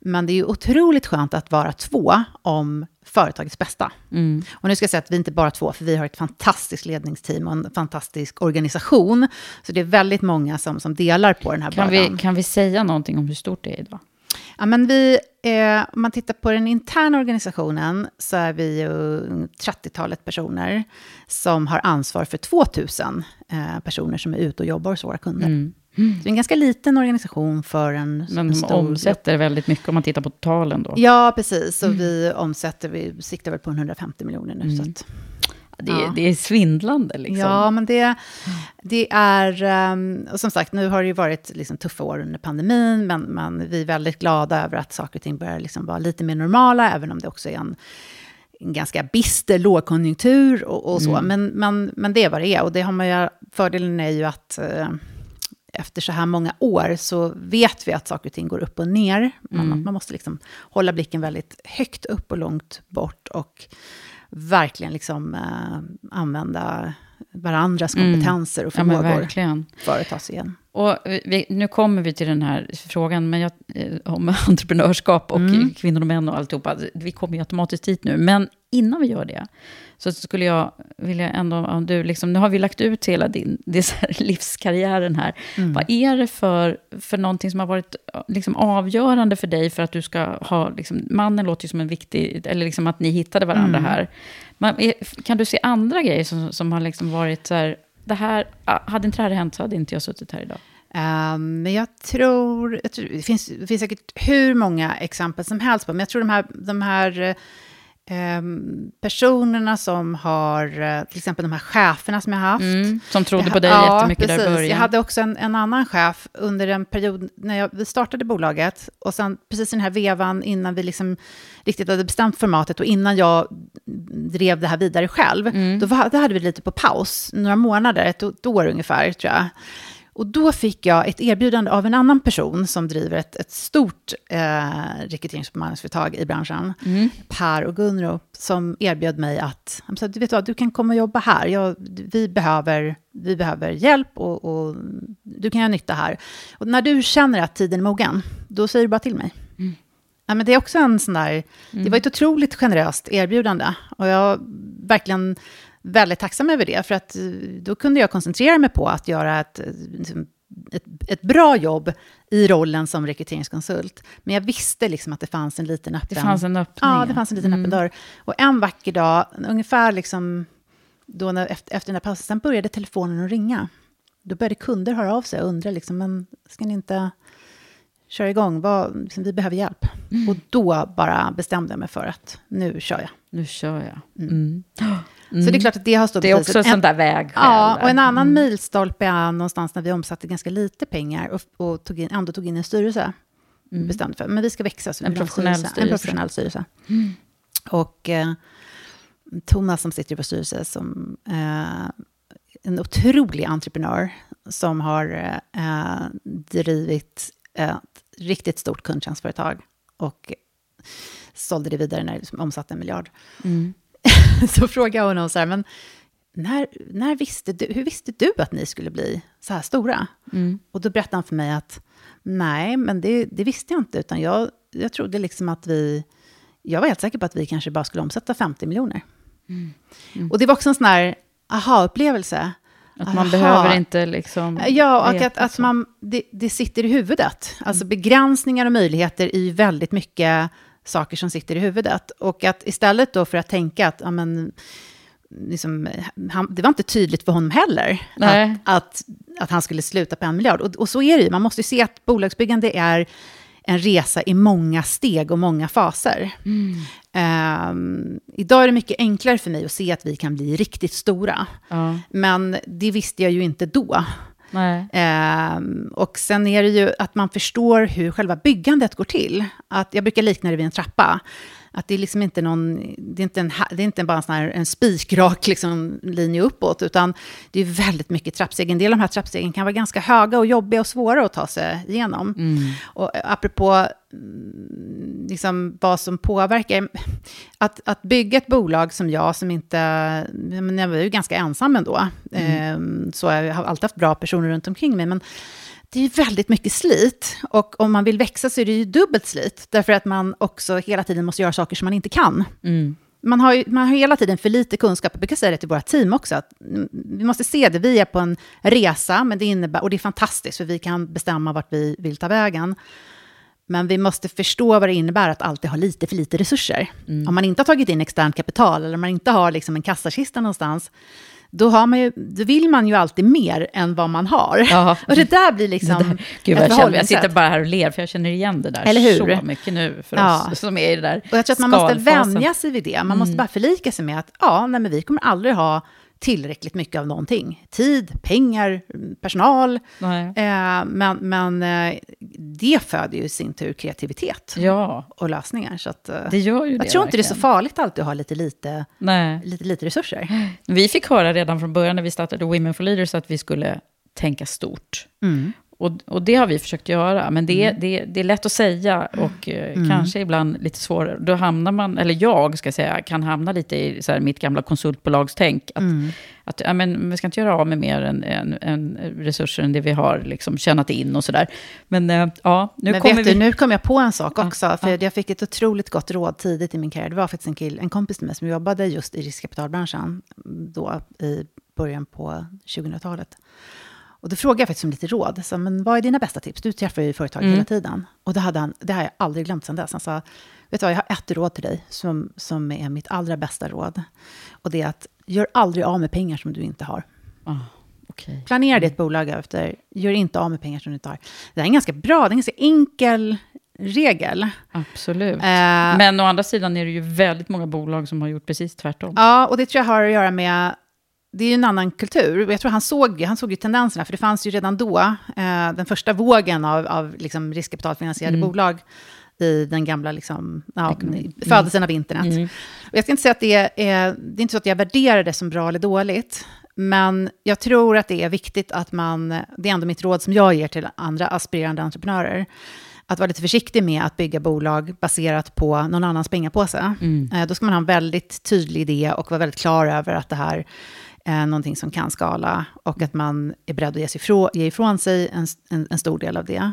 Men det är ju otroligt skönt att vara två om företagets bästa. Mm. Och nu ska jag säga att vi inte bara två, för vi har ett fantastiskt ledningsteam och en fantastisk organisation. Så det är väldigt många som, som delar på den här Kan, bördan. vi, kan vi säga någonting om hur stort det är idag? Ja, men vi, eh, om man tittar på den interna organisationen så är vi ju 30-talet personer som har ansvar för 2000 eh, personer som är ute och jobbar hos våra kunder. Mm. Så det är en ganska liten organisation för en, Men en de stor... omsätter väldigt mycket om man tittar på totalen då. Ja, precis. Och vi omsätter, vi siktar väl på 150 miljoner nu. Så att, Det, är, Ja. det är svindlande liksom. Ja, men det, det är... ehm, Och som sagt, nu har det ju varit liksom tuffa år under pandemin, men, men vi är väldigt glada över att saker och ting börjar liksom vara lite mer normala, även om det också är en, en ganska bister lågkonjunktur och, och så. Men, men, men det är vad det är. Och det har man ju, fördelen är ju att... eh, efter så här många år så vet vi att saker och ting går upp och ner. Man, Mm. man måste liksom hålla blicken väldigt högt upp och långt bort och verkligen liksom, eh, använda varandras kompetenser och Mm. Ja, men förmågor verkligen. för att ta sig igen. Och vi, nu kommer vi till den här frågan men jag, eh, om entreprenörskap och kvinnor och män och alltihopa. Vi kommer ju automatiskt dit nu. Men innan vi gör det så skulle jag vilja ändå, om du liksom, nu har vi lagt ut hela din det här, livskarriären här. Vad är det för, för någonting som har varit liksom, avgörande för dig för att du ska ha, liksom, mannen låter ju som en viktig, eller liksom att ni hittade varandra här. Men, är- kan du se andra grejer som, som har liksom varit så här, det här, hade inte det här hänt så hade inte jag suttit här idag. Ehm, men jag tror, jag tror det, finns, det finns säkert hur många exempel som helst på, men jag tror de här, de här ehm, personerna som har, eh, till exempel de här cheferna som jag har haft. Mm, som trodde på dig ha- jättemycket där i precis. början. Jag hade också en, en annan chef under en period när jag, vi startade bolaget och sen precis i den här vevan innan vi liksom riktigt hade bestämt formatet och innan jag drev det här vidare själv, Mm. då, var, då hade vi lite på paus, några månader, ett, ett år ungefär tror jag. Och då fick jag ett erbjudande av en annan person som driver ett, ett stort eh, rekryterings och bemanningsföretag i branschen, Mm. Per och Gunro, som erbjöd mig att sa, du vet vad, du kan komma och jobba här. Jag, vi, behöver, vi behöver hjälp och, och du kan göra nytta här. Och när du känner att tiden är mogen, då säger du bara till mig. Ja, men det är också en sån där, det var ett otroligt generöst erbjudande. Och jag verkligen väldigt tacksam över det, för att eh, då kunde jag koncentrera mig på att göra ett, eh, liksom, ett, ett bra jobb i rollen som rekryteringskonsult. Men jag visste liksom att det fanns en liten öppen... Det fanns en öppning. Ja, det fanns en liten öppen dörr. Och en vacker dag, ungefär liksom då när, efter, efter den här pausen, sen började telefonen att ringa. Då började kunder höra av sig och undra, liksom, men ska ni inte köra igång? Vad, liksom, vi behöver hjälp. Mm. Och då bara bestämde jag mig för att nu kör jag. Nu kör jag. Mm. Så det är klart att det har stor Det är också en sån En- där vägskäl. Ja, och en annan milstolpe är någonstans när vi omsatte ganska lite pengar och, och tog in, ändå tog in en styrelse. Bestämde för, men vi ska växa. Så vi En professionell En styrelse. professionell styrelse. Och eh, Thomas som sitter i vår styrelse, som eh, en otrolig entreprenör som har eh, drivit ett riktigt stort kundtjänstföretag och sålde det vidare när det liksom omsatte en miljard. så frågade jag honom så här, men när, när visste du, hur visste du att ni skulle bli så här stora? Och då berättade han för mig att nej, men det, det visste jag inte, utan jag, jag trodde liksom att vi, jag var helt säker på att vi kanske bara skulle omsätta 50 miljoner. Och det var också en sån här aha-upplevelse. Att man Aha. behöver inte liksom... Ja, och att, att man, det, det sitter i huvudet. Alltså begränsningar och möjligheter ju väldigt mycket saker som sitter i huvudet. Och att istället då för att tänka att, ja men, liksom, han, det var inte tydligt för honom heller, att, att, att han skulle sluta på en miljard. Och, och så är det ju, man måste ju se att bolagsbyggande är en resa i många steg och många faser. Ehm, idag är det mycket enklare för mig att se att vi kan bli riktigt stora. Ja. Men det visste jag ju inte då. Ehm, och sen är det ju att man förstår hur själva byggandet går till. Att, jag brukar likna det vid en trappa. Att det är liksom inte någon, det är inte, en, det är inte bara en, sån här, en spikrak liksom, linje uppåt, utan det är väldigt mycket trappsteg. En del av de här trappstegen kan vara ganska höga och jobbiga och svåra att ta sig igenom. Och apropå mm, liksom, vad som påverkar, att, att bygga ett bolag som jag, som inte, menar, jag var ju ganska ensam ändå, Ehm, så jag har alltid haft bra personer runt omkring mig, men det är ju väldigt mycket slit. Och om man vill växa så är det ju dubbelt slit. Därför att man också hela tiden måste göra saker som man inte kan. Man, har ju, man har hela tiden för lite kunskap. Jag brukar säga det till våra team också. Att mm, vi måste se det. Vi är på en resa, men det innebär, och det är fantastiskt, för vi kan bestämma vart vi vill ta vägen. Men vi måste förstå vad det innebär att alltid ha lite för lite resurser. Om man inte har tagit in externt kapital, eller om man inte har liksom en kassakista någonstans, då, har man ju, då vill man ju alltid mer än vad man har. Ja. Och det där blir liksom Det där, gud, ett jag, känner, jag sitter bara här och ler, för jag känner igen det där Eller hur? så mycket nu för Ja. oss som är i det där Och jag tror att man måste vänja sig vid det. Man måste bara förlika sig med att ja, nej, men vi kommer aldrig ha tillräckligt mycket av någonting. Tid, pengar, personal. Eh, men men eh, det föder ju i sin tur kreativitet Ja, och lösningar. Så att, eh, det gör ju jag det tror inte det är så verkligen. farligt alltid att ha lite lite, Nej. lite, lite resurser. Vi fick höra redan från början när vi startade Women for Leaders att vi skulle tänka stort. Mm. Och, och det har vi försökt göra, men det, är- det, det är lätt att säga och eh, kanske ibland lite svårare. Då hamnar man, eller jag ska säga, kan hamna lite i så här, mitt gamla konsultbolagstänk. Att, att ja, men, vi ska inte göra av med mer än, än, än resurser än det vi har liksom, tjänat in och sådär. Men eh, ja, nu Men kommer vet vi... du, nu kom jag på en sak också. för ja. jag fick ett otroligt gott råd tidigt i min karriär. Det var faktiskt en, kill, en kompis till mig som jobbade just i riskkapitalbranschen då i början på 2000-talet. Och då frågade jag faktiskt om lite råd. Så, men vad är dina bästa tips? Du träffar ju företag Mm. hela tiden. Och det, hade han, det har jag aldrig glömt sedan dess. Han sa, vet du vad, jag har ett råd till dig som, som är mitt allra bästa råd. Och det är att gör aldrig av med pengar som du inte har. Ah, okej. Planera ditt bolag efter, gör inte av med pengar som du inte har. Det är en ganska bra, det är en ganska enkel regel. Absolut. Eh, Men å andra sidan är det ju väldigt många bolag som har gjort precis tvärtom. Ja, och det tror jag har att göra med... Det är ju en annan kultur. Jag tror han såg, han såg ju tendenserna, för det fanns ju redan då eh, den första vågen av, av liksom riskkapitalfinansierade bolag i den gamla liksom, ja, födelsen av internet. Och jag ska inte säga att det är, är... Det är inte så att jag värderar det som bra eller dåligt, men jag tror att det är viktigt att man... Det är ändå mitt råd som jag ger till andra aspirerande entreprenörer. Att vara lite försiktig med att bygga bolag baserat på någon annans pengapåse. Eh, Då ska man ha en väldigt tydlig idé och vara väldigt klar över att det här eh, någonting som kan skala och att man är beredd att ge, sig ifrån, ge ifrån sig en, en, en stor del av det.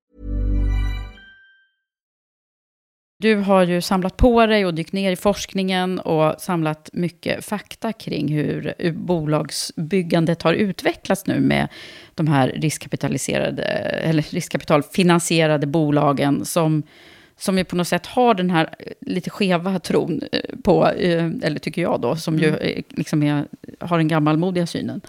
Du har ju samlat på dig och dykt ner i forskningen och samlat mycket fakta kring hur bolagsbyggandet har utvecklats nu med de här riskkapitaliserade, eller riskkapitalfinansierade bolagen som, som ju på något sätt har den här eh, lite skeva tron eh, på, eh, eller tycker jag då, som ju eh, liksom är, har den gammalmodiga synen.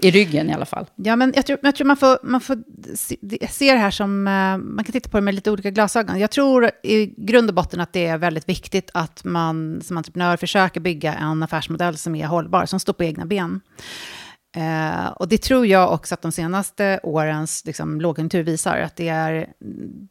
I ryggen i alla fall. Ja, men jag tror, jag tror man får, man får se, se det här som... Man kan titta på det med lite olika glasögon. Jag tror i grund och botten att det är väldigt viktigt att man som entreprenör försöker bygga en affärsmodell som är hållbar, som står på egna ben. Eh, och det tror jag också att de senaste årens liksom, lågkonjunktur visar, att det är,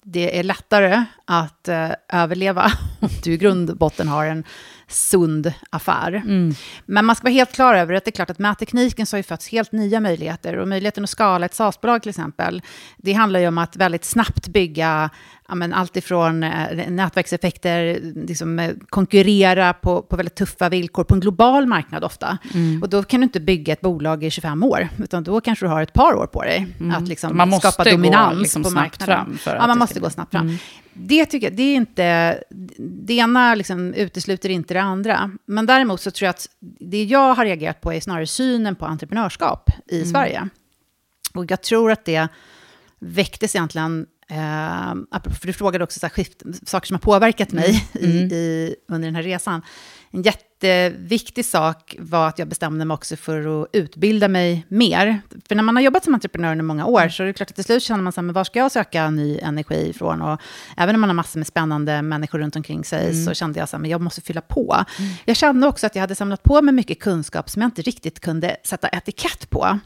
det är lättare att eh, överleva du i grund och botten har en sund affär. Mm. Men man ska vara helt klar över att det är klart att med tekniken så har ju fötts helt nya möjligheter. Och möjligheten att skala ett SaaS-bolag till exempel, det handlar ju om att väldigt snabbt bygga ja, men allt ifrån eh, nätverkseffekter, liksom, eh, konkurrera på, på väldigt tuffa villkor på en global marknad ofta. Mm. Och då kan du inte bygga ett bolag i 25 år, utan då kanske du har ett par år på dig Mm. att liksom Man måste skapa dominans liksom på marknaden. ja, man måste gå snabbt fram. Mm. Det tycker jag, det är inte, det ena liksom utesluter inte det andra. Men däremot så tror jag att det jag har reagerat på är snarare synen på entreprenörskap i Mm. Sverige. Och jag tror att det väcktes egentligen, apropå- för du frågade också så här, skift, saker som har påverkat mig Mm. i, i, under den här resan. En jätteviktig sak var att jag bestämde mig också för att utbilda mig mer. För när man har jobbat som entreprenör under många år så är det klart att till slut känner man sig, men var ska jag söka ny energi ifrån? Och även om man har massor med spännande människor runt omkring sig så kände jag så här, men jag måste fylla på. Jag kände också att jag hade samlat på mig mycket kunskap som jag inte riktigt kunde sätta etikett på.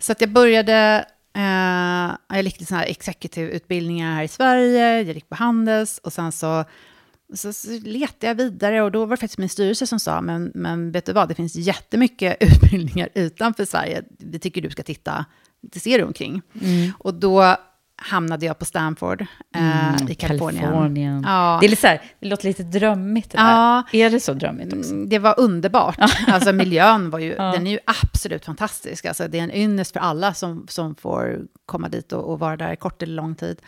Så att jag började, eh, jag gick här executive-utbildningar här i Sverige, jag gick på Handels och sen så, så, så letade jag vidare och då var det faktiskt min styrelse som sa, men, men vet du vad, det finns jättemycket utbildningar utanför Sverige, vi tycker du ska titta, det ser du omkring. Och då hamnade jag på Stanford eh, i Kalifornien. Kalifornien. Ja. Det, är lite så här, det låter lite drömmigt. Det Ja. där. Är det så drömmigt också? Mm, Det var underbart. Alltså miljön var ju, den är ju absolut fantastisk. Alltså det är en ynnest för alla som, som får komma dit och, och vara där kort eller lång tid.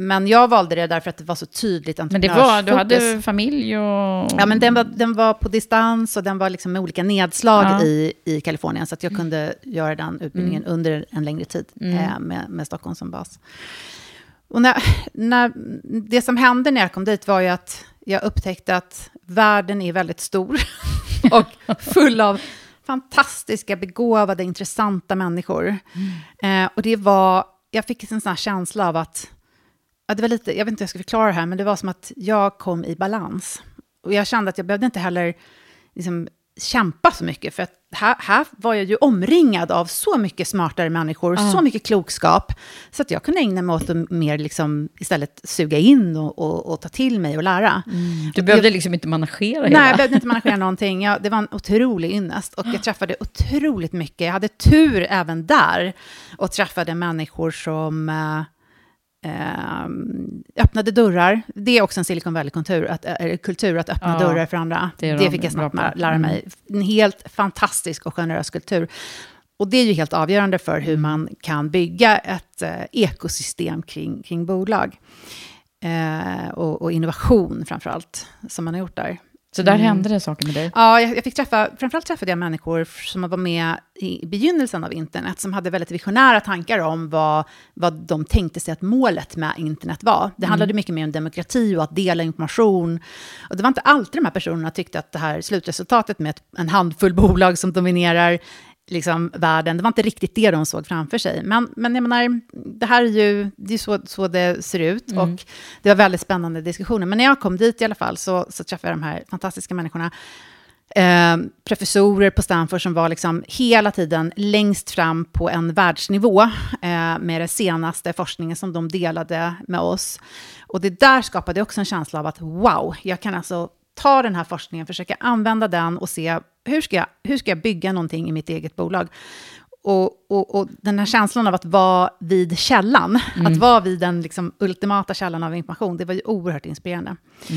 Men jag valde det därför att det var så tydligt Men det var, du hade entreprenörsfokus. familj och... Ja, men den var, den var på distans och den var liksom med olika nedslag Ja. i, i Kalifornien. Så att jag kunde göra den utbildningen under en längre tid eh, med, med Stockholm som bas. Och när, när, det som hände när jag kom dit var ju att jag upptäckte att världen är väldigt stor och full av fantastiska, begåvade, intressanta människor. Eh, och det var, jag fick en sån här känsla av att, ja, det var lite, jag vet inte hur jag ska förklara det här, men det var som att jag kom i balans. Och jag kände att jag behövde inte heller liksom, kämpa så mycket, för att här, här var jag ju omringad av så mycket smartare människor, så mycket klokskap, så att jag kunde ägna mig åt att mer liksom, istället suga in och, och, och ta till mig och lära. Du behövde liksom inte managera Nej, hela. jag behövde inte managera någonting. Jag, det var en otrolig ynnest och jag träffade otroligt mycket. Jag hade tur även där och träffade människor som eh, öppnade dörrar. Det är också en Silicon Valley-kultur, att, eh, kultur, att öppna Ja, dörrar för andra. det Det, fick jag snabbt lära Mm. mig. En helt fantastisk och generös kultur. Och det är ju helt avgörande för hur man kan bygga ett eh, ekosystem kring, kring bolag. Eh, och, och innovation framför allt, som man har gjort där. Så där hände det saker med dig. Ja, jag, jag fick träffa, framförallt träffade jag människor som var med i begynnelsen av internet, som hade väldigt visionära tankar om vad, vad de tänkte sig att målet med internet var. Det handlade mycket mer om demokrati och att dela information. Och det var inte alltid de här personerna tyckte att det här slutresultatet med ett, en handfull bolag som dominerar liksom, världen, det var inte riktigt det de såg framför sig. Men, men jag menar, det här är ju det är så, så det ser ut. Och det var väldigt spännande diskussioner. Men när jag kom dit i alla fall så, så träffade jag de här fantastiska människorna. Eh, professorer på Stanford som var liksom hela tiden längst fram på en världsnivå eh, med den senaste forskningen som de delade med oss. Och det där skapade också en känsla av att wow, jag kan alltså ta den här forskningen, försöka använda den och se hur ska jag, hur ska jag bygga någonting i mitt eget bolag. Och, och, och den här känslan av att vara vid källan, att vara vid den liksom ultimata källan av information, det var ju oerhört inspirerande. Så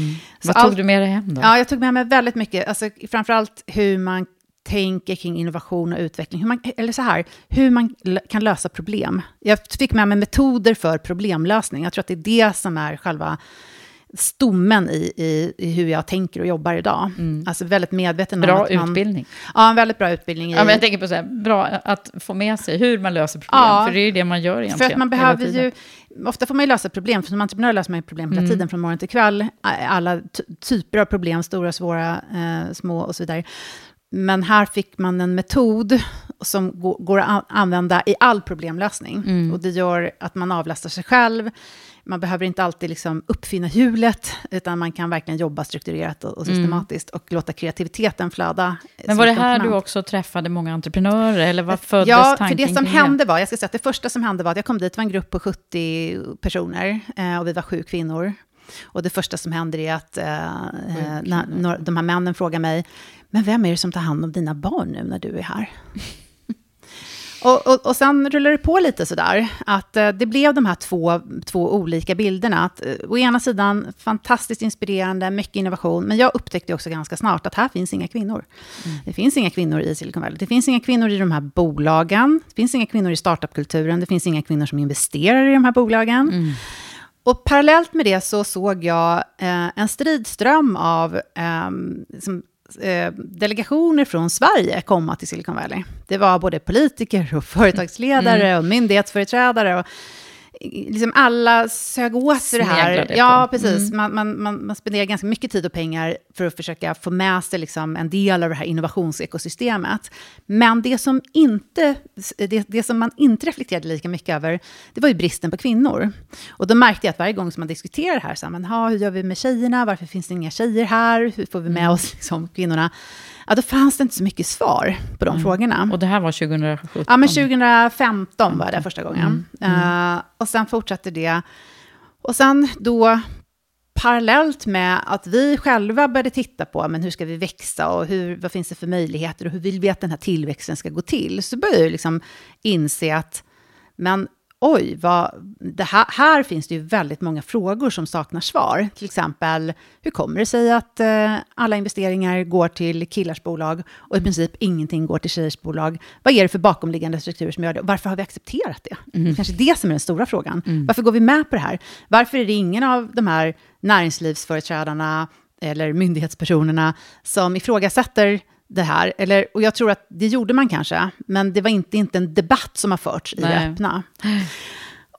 Vad tog allt- du med dig hem då? Ja, jag tog med mig väldigt mycket, alltså, framförallt hur man tänker kring innovation och utveckling. Hur man, eller så här, hur man kan lösa problem. Jag fick med mig metoder för problemlösning. Jag tror att det är det som är själva stommen i, i, i hur jag tänker och jobbar idag. Alltså väldigt medveten om Bra att man... utbildning. Ja, en väldigt bra utbildning. I, Ja, men jag tänker på så här, bra att få med sig hur man löser problem, Ja. för det är ju det man gör egentligen. För att man behöver ju, ofta får man ju lösa problem, för som entreprenör löser man ju problem hela tiden, från morgon till kväll. Alla ty- typer av problem, stora, svåra, eh, små och så vidare. Men här fick man en metod som gå- går att an- använda i all problemlösning. Och det gör att man avlastar sig själv. Man behöver inte alltid liksom uppfinna hjulet, utan man kan verkligen jobba strukturerat och, och systematiskt och låta kreativiteten flöda. Men var det här du också träffade många entreprenörer, eller vad föddes Ja, tanken för det som hände var, jag ska säga att det första som hände var att jag kom dit, var en grupp på 70 personer, eh, och vi var sju kvinnor. Och det första som händer är att eh, när, när de här männen frågar mig, men vem är det som tar hand om dina barn nu när du är här? Och, och, och sen rullar det på lite sådär, att eh, det blev de här två, två olika bilderna. Att, eh, å ena sidan fantastiskt inspirerande, mycket innovation, men jag upptäckte också ganska snart att här finns inga kvinnor. Mm. Det finns inga kvinnor i Silicon Valley, det finns inga kvinnor i de här bolagen, det finns inga kvinnor i startupkulturen, det finns inga kvinnor som investerar i de här bolagen. Mm. Och parallellt med det så såg jag eh, en stridström av eh, liksom Eh, delegationer från Sverige komma till Silicon Valley. Det var både politiker och företagsledare mm. och myndighetsföreträdare. Och liksom alla sög åt sig det här. Det ja, precis. Mm. Man, man, man, man spenderar ganska mycket tid och pengar för att försöka få med sig liksom en del av det här innovationsekosystemet. Men det som, inte, det, det som man inte reflekterade lika mycket över, det var ju bristen på kvinnor. Och då märkte jag att varje gång som man diskuterar det här, så här, men, ha, hur gör vi med tjejerna? Varför finns det inga tjejer här? Hur får vi med mm. oss liksom, kvinnorna? Ja, då fanns det inte så mycket svar på de mm. frågorna. Och det här var 2017? Ja, men 2015 var det första gången. Mm. Uh, och sen fortsatte det. Och sen då, parallellt med att vi själva började titta på men hur ska vi växa och hur, vad finns det för möjligheter och hur vill vi att den här tillväxten ska gå till, så började jag liksom inse att men oj, vad, det här, här, finns det ju väldigt många frågor som saknar svar. Till exempel, hur kommer det sig att eh, alla investeringar går till killars bolag och i princip ingenting går till tjejers bolag? Vad är det för bakomliggande strukturer som gör det? Varför har vi accepterat det? Mm. Kanske det som är den stora frågan. Mm. Varför går vi med på det här? Varför är det ingen av de här näringslivsföreträdarna eller myndighetspersonerna som ifrågasätter det här. Eller, och jag tror att det gjorde man kanske, men det var inte, inte en debatt som har förts i det öppna.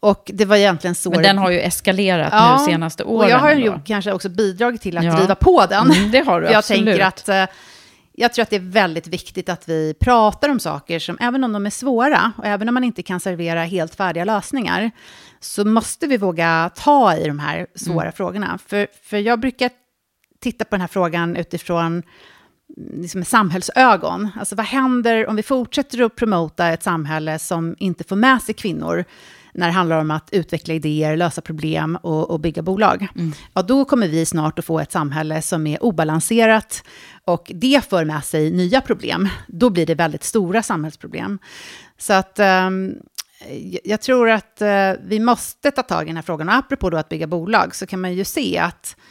Och det var egentligen så... Men den har ju eskalerat ja, nu senaste åren. Och jag har ju kanske också bidragit till att ja. driva på den. Mm, det har du, jag absolut. tänker att... Eh, jag tror att det är väldigt viktigt att vi pratar om saker som, även om de är svåra, och även om man inte kan servera helt färdiga lösningar, så måste vi våga ta i de här svåra mm. frågorna. För, för jag brukar titta på den här frågan utifrån liksom samhällsögon. Alltså vad händer om vi fortsätter att promota ett samhälle som inte får med sig kvinnor när det handlar om att utveckla idéer, lösa problem och, och bygga bolag. Mm. Ja, då kommer vi snart att få ett samhälle som är obalanserat och det för med sig nya problem. Då blir det väldigt stora samhällsproblem. Så att um, jag tror att uh, vi måste ta tag i den här frågan. Och apropå då att bygga bolag så kan man ju se att Eh,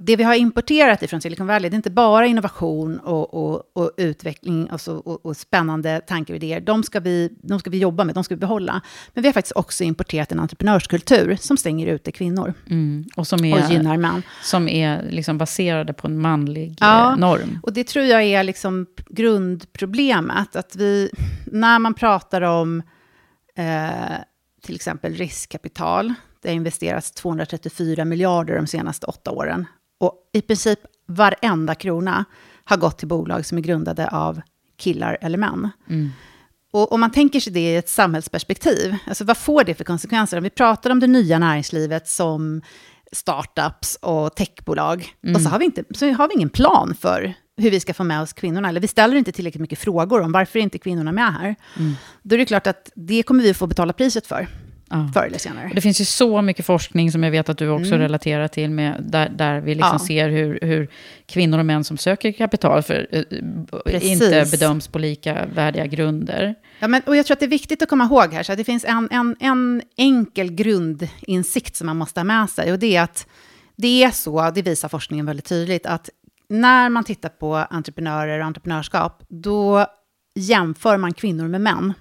det vi har importerat ifrån Silicon Valley, det är inte bara innovation och, och, och utveckling alltså, och, och, spännande tankar och idéer. De ska, vi, de ska vi jobba med, de ska vi behålla. Men vi har faktiskt också importerat en entreprenörskultur som stänger ute kvinnor. Mm, och som är, och gynnar män. Som är liksom baserade på en manlig ja, eh, norm. och det tror jag är liksom grundproblemet. Att vi, när man pratar om eh, till exempel riskkapital, det har investerats 234 miljarder de senaste åtta åren. Och i princip varenda krona har gått till bolag som är grundade av killar eller män. Mm. Och om man tänker sig det i ett samhällsperspektiv, alltså vad får det för konsekvenser? Om vi pratar om det nya näringslivet som startups och techbolag, mm. och så har, vi inte, så har vi ingen plan för hur vi ska få med oss kvinnorna, eller vi ställer inte tillräckligt mycket frågor om varför är inte kvinnorna med här. Mm. Då är det klart att det kommer vi få betala priset för ja. förr eller senare. Det finns ju så mycket forskning som jag vet att du också mm. relaterar till, med, där, där vi liksom ja. ser hur, hur kvinnor och män som söker kapital för, uh, inte bedöms på lika värdiga grunder. Ja, men, och jag tror att det är viktigt att komma ihåg här, så att det finns en, en, en enkel grundinsikt som man måste ha med sig, och det är att det är så, det visar forskningen väldigt tydligt, att när man tittar på entreprenörer och entreprenörskap, då jämför man kvinnor med män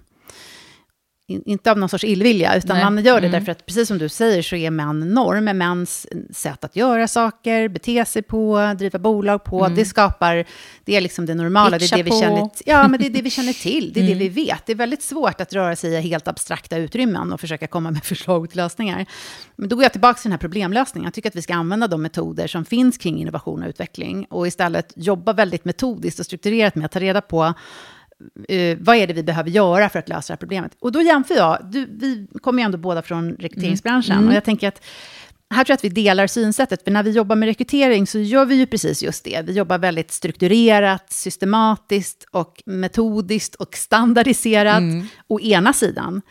inte av någon sorts illvilja, utan Nej. man gör det mm. därför att, precis som du säger, så är män norm. Mäns sätt att göra saker, bete sig på, driva bolag på, mm. det skapar, det är liksom det normala, det är det vi känner, ja, men det är det vi känner till, det är mm. det vi vet. Det är väldigt svårt att röra sig i helt abstrakta utrymmen och försöka komma med förslag till lösningar. Men då går jag tillbaka till den här problemlösningen. Jag tycker att vi ska använda de metoder som finns kring innovation och utveckling och istället jobba väldigt metodiskt och strukturerat med att ta reda på Uh, vad är det vi behöver göra för att lösa det här problemet? Och då jämför jag, du, vi kommer ju ändå båda från rekryteringsbranschen, mm. och jag tänker att här tror jag att vi delar synsättet, för när vi jobbar med rekrytering så gör vi ju precis just det. Vi jobbar väldigt strukturerat, systematiskt och metodiskt och standardiserat, mm. å ena sidan.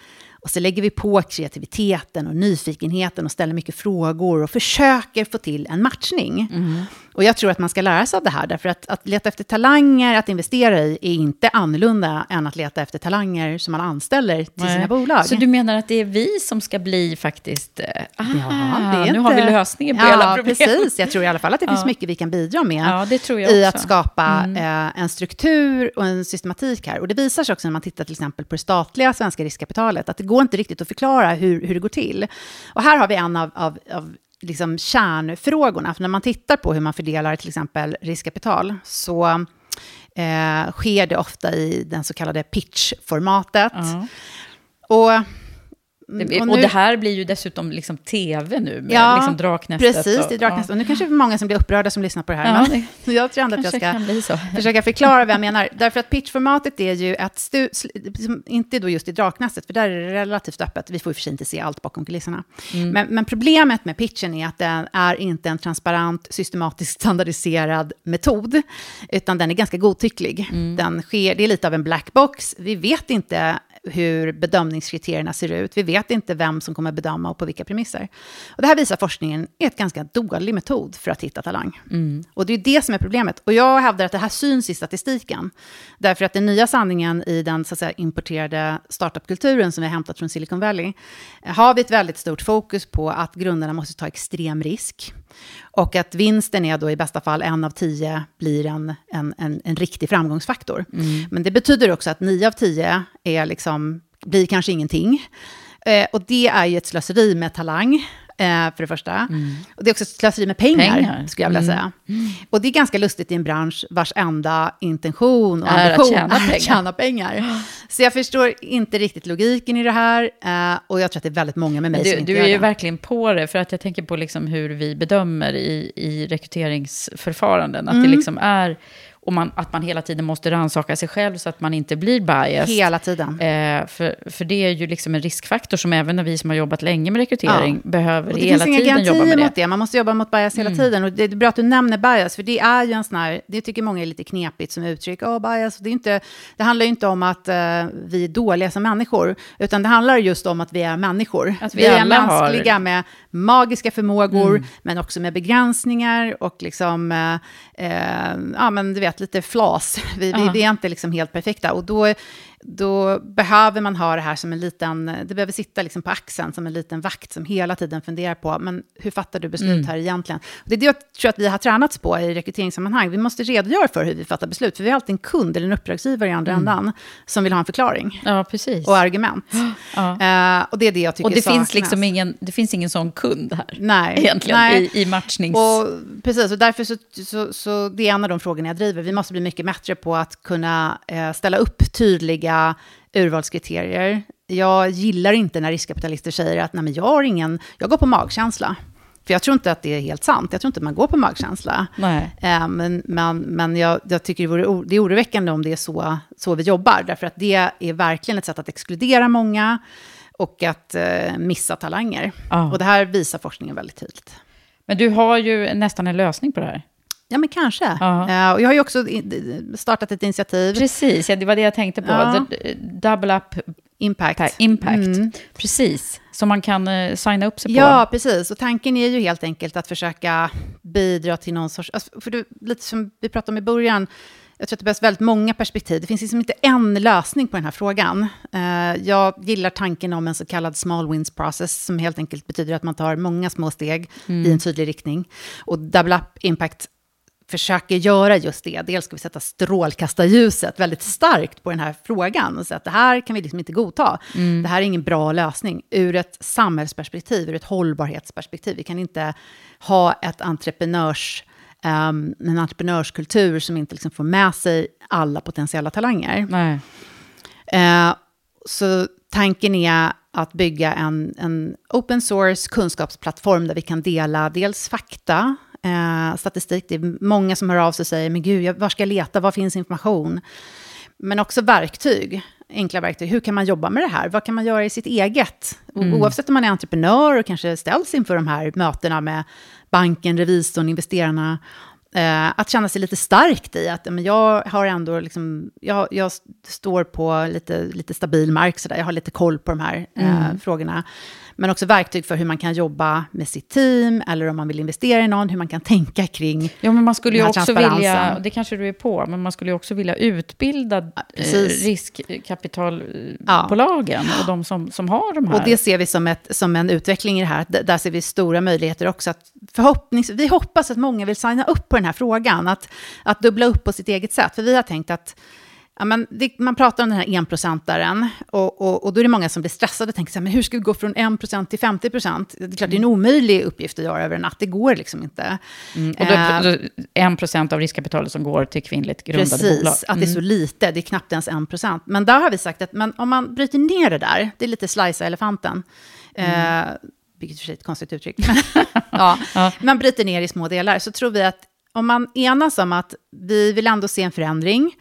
Och så lägger vi på kreativiteten och nyfikenheten och ställer mycket frågor och försöker få till en matchning. Mm. Och jag tror att man ska lära sig av det här, därför att att leta efter talanger att investera i är inte annorlunda än att leta efter talanger som man anställer till Nej. sina bolag. Så du menar att det är vi som ska bli faktiskt... eh, Ah, Ja, nu har vi lösningen på ja, hela problemet. precis. Jag tror i alla fall att det finns Ja. mycket vi kan bidra med Ja, det tror jag i också. att skapa Mm. eh, en struktur och en systematik här. Och det visar sig också när man tittar till exempel på det statliga svenska riskkapitalet, att det går inte riktigt att förklara hur, hur det går till. Och här har vi en av, av, av liksom kärnfrågorna. För när man tittar på hur man fördelar till exempel riskkapital, så eh, sker det ofta i den så kallade pitch-formatet. Ja. Och, Det- och Och, nu- det här blir ju dessutom liksom tv nu, med Ja, liksom Draknästet. Precis, och, det är Draknästet. Och nu kanske det är många som blir upprörda som lyssnar på det här. Ja, men jag tror ändå att jag ska försöka förklara vad jag menar. Därför att pitchformatet är ju ett stu- inte då just i Draknästet, för där är det relativt öppet. Vi får och för sig inte se allt bakom kulisserna. Mm. Men, men problemet med pitchen är att den är inte en transparent, systematiskt standardiserad metod, utan den är ganska godtycklig. Mm. Den sker, det är lite av en black box. Vi vet inte hur bedömningskriterierna ser ut. Vi vet inte vem som kommer bedöma och på vilka premisser. Och det här visar forskningen är ett ganska dålig metod för att hitta talang. Och det är det som är problemet. Och jag hävdar att det här syns i statistiken. Därför att den nya sanningen i den så att säga, importerade startupkulturen som vi har hämtat från Silicon Valley, eh, har vi ett väldigt stort fokus på att grundarna måste ta extrem risk. Och att vinsten är då i bästa fall en av tio blir en, en, en, en riktig framgångsfaktor. Men det betyder också att nio av tio är liksom, blir kanske ingenting. Eh, och det är ju ett slöseri med talang, för det första. Och det är också slöseri med pengar, Pengar. skulle jag vilja säga. Och det är ganska lustigt i en bransch vars enda intention och Är att ambition tjäna är pengar. att tjäna pengar. Så jag förstår inte riktigt logiken i det här. Eh, och jag tror att det är väldigt många med mig som Du, inte du gör är ju det. verkligen på det, för att jag tänker på liksom hur vi bedömer i, i rekryteringsförfaranden. Att Mm. det liksom är, och man, att man hela tiden måste rannsaka sig själv så att man inte blir biased. Hela tiden. Eh, för, för det är ju liksom en riskfaktor som även när vi som har jobbat länge med rekrytering behöver Och det hela finns inga tiden jobba garantier med det. Mm. mot det. Man måste jobba mot bias hela tiden. Och det är bra att du nämner bias, för det är ju en sån här, det tycker många är lite knepigt som uttryck. Åh, bias. Det, är inte, det handlar ju inte om att eh, vi är dåliga som människor, utan det handlar just om att vi är människor. Att vi vi är alla har- Mm. mänskliga med magiska förmågor, men också med begränsningar och liksom, eh, eh, ja men du vet, lite flas. Vi, vi, Ja. vi är inte liksom helt perfekta. Och då, då behöver man ha det här som en liten, det behöver sitta liksom på axeln som en liten vakt som hela tiden funderar på, men hur fattar du beslut Mm. här egentligen? Och det är det jag tror att vi har tränats på i rekryteringssammanhang. Vi måste redogöra för hur vi fattar beslut, för vi har alltid en kund eller en uppdragsgivare i andra ändan som vill ha en förklaring Ja, precis. och argument. Ja. Eh, och det är det jag tycker Och det finns liksom ingen, det finns ingen sån kund här. Nej, Egentligen, nej. i, i matchnings... Och, precis, och därför så, så, så det är en av de frågorna jag driver. Vi måste bli mycket bättre på att kunna eh, ställa upp tydliga urvalskriterier. Jag gillar inte när riskkapitalister säger att Nej, men jag, har ingen, jag går på magkänsla. För jag tror inte att det är helt sant. Jag tror inte att man går på magkänsla. Eh, men men, men jag, jag tycker det, vore, det är oroväckande om det är så, så vi jobbar. Därför att det är verkligen ett sätt att exkludera många och att eh, missa talanger. Ja. Och det här visar forskningen väldigt tydligt. Men du har ju nästan en lösning på det här. Ja, men kanske. Ja. Eh, och jag har ju också startat ett initiativ, Precis, ja, det var det jag tänkte på. Ja. Double up Impact. pa- impact. Mm. Precis, som man kan uh, signa upp sig på. Ja, precis. Och tanken är ju helt enkelt att försöka bidra till någon sorts... Alltså, för det, lite som vi pratade om i början, jag tror att det behövs väldigt många perspektiv. Det finns liksom inte en lösning på den här frågan. Eh, jag gillar tanken om en så kallad small wins process, som helt enkelt betyder att man tar många små steg i en tydlig riktning. Och double up impact försöker göra just det. Dels ska vi sätta strålkastarljuset väldigt starkt på den här frågan och säga att det här kan vi liksom inte godta. Det här är ingen bra lösning ur ett samhällsperspektiv, ur ett hållbarhetsperspektiv. Vi kan inte ha ett entreprenörs, ehm, en entreprenörskultur som inte liksom får med sig alla potentiella talanger. Eh, så tanken är att bygga en, en open source kunskapsplattform där vi kan dela dels fakta, eh, statistik. Det är många som hör av sig och säger, men gud, jag, var ska jag leta, var finns information? Men också verktyg, enkla verktyg. Hur kan man jobba med det här? Vad kan man göra i sitt eget? Och Oavsett om man är entreprenör och kanske ställs inför de här mötena med banken, revisorn, investerarna. Eh, att känna sig lite starkt i att men jag har ändå liksom, jag, jag står på lite, lite stabil mark, så där. jag har lite koll på de här eh, Mm. frågorna. Men också verktyg för hur man kan jobba med sitt team, eller om man vill investera i någon, hur man kan tänka kring Ja, men man skulle ju den här också vilja, det kanske du är på, men man skulle ju också vilja utbilda eh, precis. riskkapitalbolagen och de som, som har de här. Och det ser vi som, ett, som en utveckling i det här. Där ser vi stora möjligheter också. Att förhoppnings, vi hoppas att många vill signa upp på den här frågan. Att, att dubbla upp på sitt eget sätt. För vi har tänkt att ja, men det, man pratar om den här enprocentaren. Och, och, och då är det många som blir stressade och tänker så här, men hur ska vi gå från 1% till 50%? Det är klart, det är en omöjlig uppgift att göra över en natt. Det går liksom inte. Mm, och Eh, då, då, en procent av riskkapitalet som går till kvinnligt grundade Precis, bolag. att det är så lite, det är knappt ens 1%. Men där har vi sagt att men om man bryter ner det där, det är lite slicea elefanten, eh, vilket i och för sig är ett konstigt uttryck, men ja, man bryter ner i små delar, så tror vi att om man enas om att vi vill ändå se en förändring,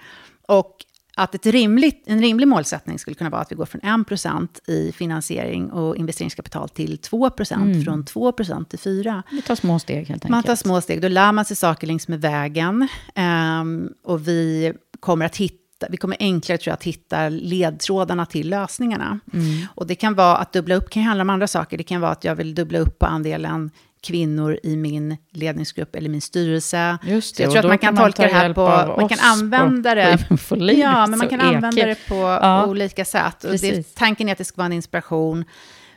och att ett rimligt, en rimlig målsättning skulle kunna vara att vi går från 1% i finansiering och investeringskapital till 2%, från 2% till 4%. Vi tar små steg helt enkelt. Man tar små steg, då lär man sig saker längs med vägen. Ehm, och vi kommer att hitta, vi kommer enklare tror jag att hitta ledtrådarna till lösningarna. Mm. Och det kan vara att dubbla upp, kan handla om andra saker. Det kan vara att jag vill dubbla upp på andelen kvinnor i min ledningsgrupp eller min styrelse. Just Så jag det, tror att man kan man tolka det här på, man kan använda det. Ja, men man kan använda det på Ja. olika sätt. Och det, tanken är att det ska vara en inspiration.